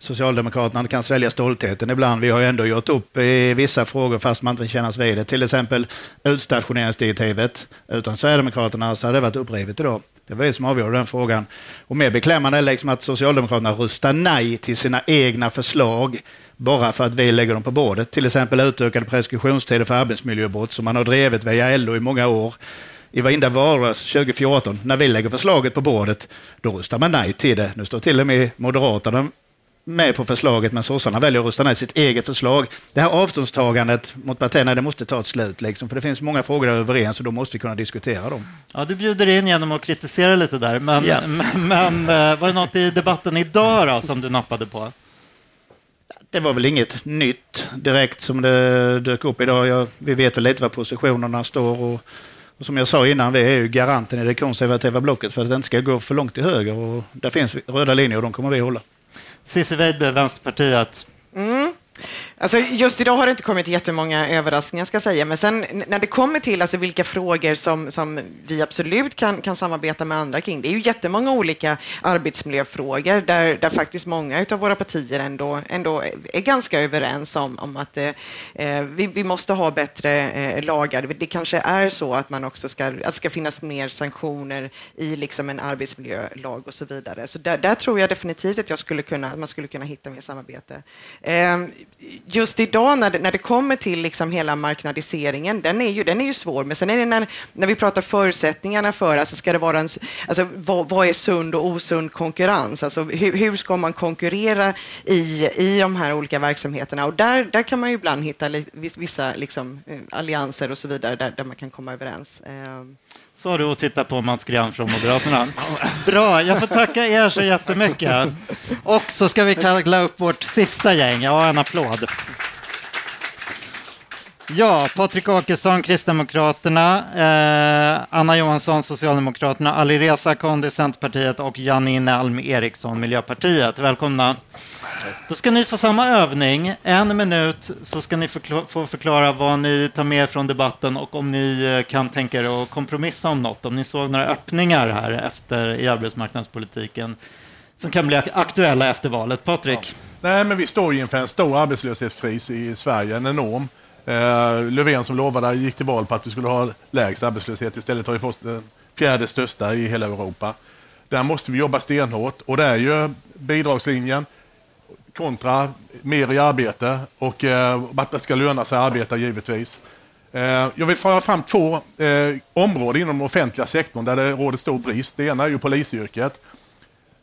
Socialdemokraterna kan svälja stoltheten ibland. Vi har ju ändå gjort upp i vissa frågor fast man inte vill kännas vid det. Till exempel utstationeringsdirektivet. Utan Sverigedemokraterna så hade det varit upprivet idag. Det var vi som avgjorde den frågan. Och mer beklämmande är liksom att Socialdemokraterna röstar nej till sina egna förslag bara för att vi lägger dem på bordet. Till exempel utökade preskriptionstider för arbetsmiljöbrott som man har drivit via LO i många år. I varenda valrörelse 2014, när vi lägger förslaget på bordet, då röstar man nej till det. Nu står till och med Moderaterna med på förslaget, men sossarna väljer att rösta nej sitt eget förslag. Det här avståndstagandet mot partierna, det måste ta ett slut, liksom, för det finns många frågor där överens och då måste vi kunna diskutera dem. Ja, du bjuder in genom att kritisera lite där, men, Ja. men, men eh, var det något i debatten idag då, som du nappade på? Det var väl inget nytt direkt som det dök upp idag. Jag, vi vet väl lite var positionerna står och, och som jag sa innan, vi är ju garanten i det konservativa blocket för att det inte ska gå för långt till höger och där finns röda linjer och de kommer vi hålla. Cissi Weidby, Vänsterpartiet. Mm. Alltså just idag har det inte kommit jättemånga överraskningar ska jag säga, men sen när det kommer till alltså vilka frågor som, som vi absolut kan, kan samarbeta med andra kring, det är ju jättemånga olika arbetsmiljöfrågor där, där faktiskt många av våra partier ändå, ändå är ganska överens om, om att eh, eh, vi, vi måste ha bättre eh, lagar. Det kanske är så att man också ska, att det ska finnas mer sanktioner i liksom en arbetsmiljölag och så vidare. Så där, där tror jag definitivt att jag skulle kunna, att man skulle kunna hitta mer samarbete. Eh, just idag när det, när det kommer till liksom hela marknadiseringen, den är ju, den är ju svår, men sen är det när, när vi pratar förutsättningarna för, alltså ska det vara en, alltså vad, vad är sund och osund konkurrens? Alltså hur, hur ska man konkurrera i, i de här olika verksamheterna? Och där, där kan man ju ibland hitta li, vissa liksom, eh, allianser och så vidare där, där man kan komma överens. Ehm. Så har du att titta på Mats Grahn från Moderaterna. Bra, jag får tacka er så jättemycket. Och så ska vi kalla upp vårt sista gäng. Ja, en applåd. Ja, Patrik Åkesson, Kristdemokraterna, eh, Anna Johansson, Socialdemokraterna, Alireza Akhondi, Centerpartiet och Janine Alm Eriksson, Miljöpartiet. Välkomna. Då ska ni få samma övning. En minut så ska ni förkla- få förklara vad ni tar med från debatten och om ni eh, kan tänka er att kompromissa om något. Om ni såg några öppningar här efter i arbetsmarknadspolitiken som kan bli ak- aktuella efter valet. Patrik? Nej, men vi står ju inför en stor arbetslöshetskris i Sverige, en enorm. Eh, Löfven som lovade gick till val på att vi skulle ha lägst arbetslöshet. Istället har vi fått den fjärde största i hela Europa. Där måste vi jobba stenhårt och det är ju bidragslinjen kontra mer i arbete och eh, att det ska löna sig att arbeta givetvis. Eh, jag vill föra fram två eh, områden inom den offentliga sektorn där det råder stor brist. Det ena är ju polisyrket.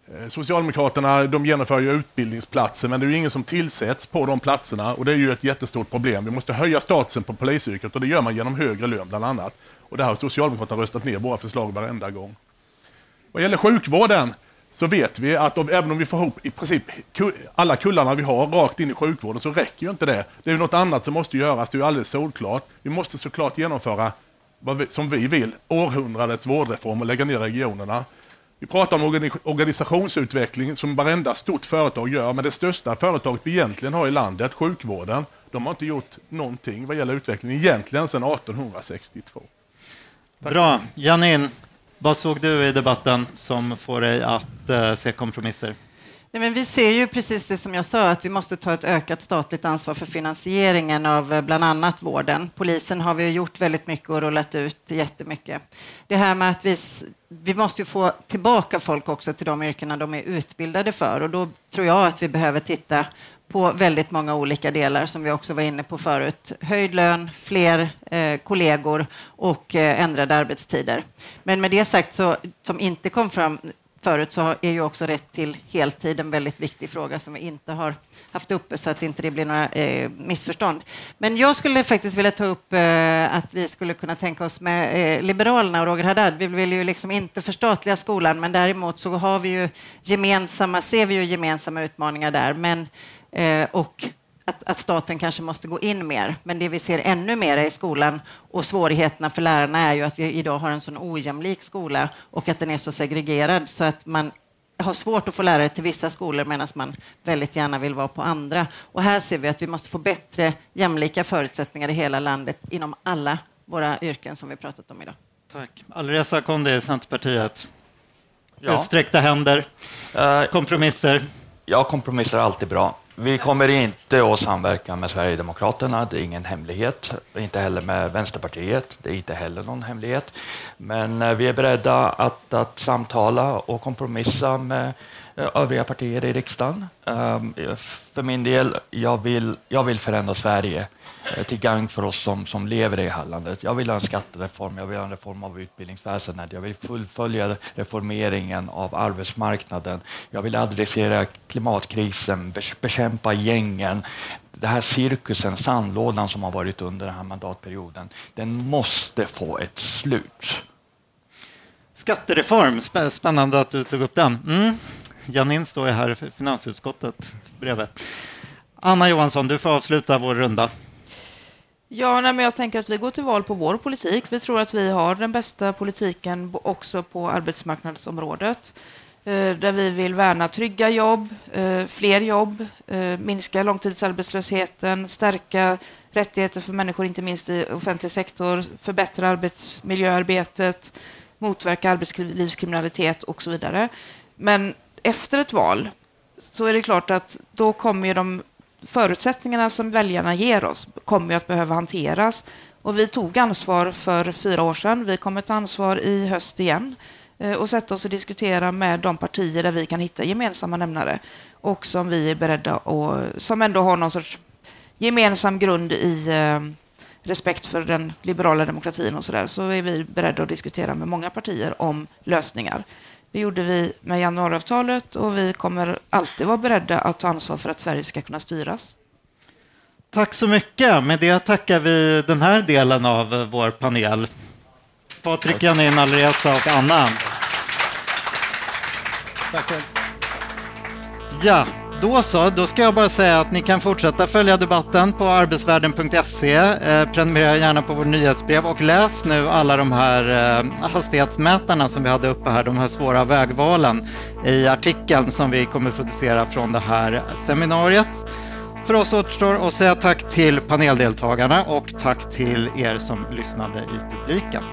Eh, Socialdemokraterna de genomför ju utbildningsplatser men det är ju ingen som tillsätts på de platserna och det är ju ett jättestort problem. Vi måste höja statusen på polisyrket och det gör man genom högre lön bland annat. Och det har Socialdemokraterna röstat ner våra förslag varenda gång. Vad gäller sjukvården så vet vi att om, även om vi får ihop i princip alla kullarna vi har rakt in i sjukvården så räcker ju inte det. Det är ju något annat som måste göras, det är ju alldeles solklart. Vi måste såklart genomföra, vad vi, som vi vill, århundradets vårdreform och lägga ner regionerna. Vi pratar om organisationsutveckling som varenda stort företag gör, men det största företaget vi egentligen har i landet, sjukvården, de har inte gjort någonting vad gäller utveckling egentligen sedan 1862. Bra. Janine, vad såg du i debatten som får dig att eh, se kompromisser? Nej, men vi ser ju precis det som jag sa, att vi måste ta ett ökat statligt ansvar för finansieringen av eh, bland annat vården. Polisen har vi gjort väldigt mycket och rullat ut jättemycket. Det här med att vi, vi måste ju få tillbaka folk också till de yrkena de är utbildade för och då tror jag att vi behöver titta på väldigt många olika delar som vi också var inne på förut. Höjd lön, fler eh, kollegor och eh, ändrade arbetstider. Men med det sagt, så, som inte kom fram förut, så är ju också rätt till heltid en väldigt viktig fråga som vi inte har haft uppe så att inte det blir några eh, missförstånd. Men jag skulle faktiskt vilja ta upp eh, att vi skulle kunna tänka oss med eh, Liberalerna och Roger Haddad. Vi vill ju liksom inte förstatliga skolan, men däremot så har vi ju gemensamma, ser vi ju gemensamma utmaningar där. Men, eh, och att att staten kanske måste gå in mer. Men det vi ser ännu mer i skolan och svårigheterna för lärarna är ju att vi idag har en sån ojämlik skola och att den är så segregerad så att man har svårt att få lärare till vissa skolor medan man väldigt gärna vill vara på andra. Och här ser vi att vi måste få bättre jämlika förutsättningar i hela landet inom alla våra yrken som vi pratat om idag. Tack. Alireza Akhondi, Centerpartiet. Ja. Utsträckta händer, kompromisser. Ja, kompromisser är alltid bra. Vi kommer inte att samverka med Sverigedemokraterna, det är ingen hemlighet. Inte heller med Vänsterpartiet, det är inte heller någon hemlighet. Men eh, vi är beredda att, att samtala och kompromissa med eh, övriga partier i riksdagen. Ehm, för min del, jag vill, jag vill förändra Sverige Eh, till gagn för oss som, som lever i det här landet. Jag vill ha en skattereform, jag vill ha en reform av utbildningsväsendet, jag vill fullfölja reformeringen av arbetsmarknaden, jag vill adressera klimatkrisen, bekämpa gängen. Den här cirkusen, sandlådan som har varit under den här mandatperioden, den måste få ett slut. Skattereform, spännande att du tog upp den. Mm. Janine står ju här i finansutskottet bredvid. Anna Johansson, du får avsluta vår runda. Ja, nej, men jag tänker att vi går till val på vår politik. Vi tror att vi har den bästa politiken också på arbetsmarknadsområdet. Eh, där vi vill värna trygga jobb, eh, fler jobb, eh, minska långtidsarbetslösheten, stärka rättigheter för människor, inte minst i offentlig sektor, förbättra arbetsmiljöarbetet, motverka arbetslivskriminalitet och så vidare. Men efter ett val så är det klart att då kommer ju de förutsättningarna som väljarna ger oss kommer ju att behöva hanteras. Och vi tog ansvar för fyra år sedan. Vi kommer ta ansvar i höst igen eh, och sätta oss och diskutera med de partier där vi kan hitta gemensamma nämnare och som vi är beredda att, som ändå har någon sorts gemensam grund i eh, respekt för den liberala demokratin och så där, så är vi beredda att diskutera med många partier om lösningar. Det gjorde vi med januariavtalet och vi kommer alltid vara beredda att ta ansvar för att Sverige ska kunna styras. Tack så mycket. Med det tackar vi den här delen av vår panel. Patrik, Janine, Alireza och Anna. Ja, då så. Då ska jag bara säga att ni kan fortsätta följa debatten på arbetsvärlden.se. Eh, prenumerera gärna på vårt nyhetsbrev och läs nu alla de här eh, hastighetsmätarna som vi hade uppe här, de här svåra vägvalen i artikeln som vi kommer producera från det här seminariet. För oss återstår att säga tack till paneldeltagarna och tack till er som lyssnade i publiken.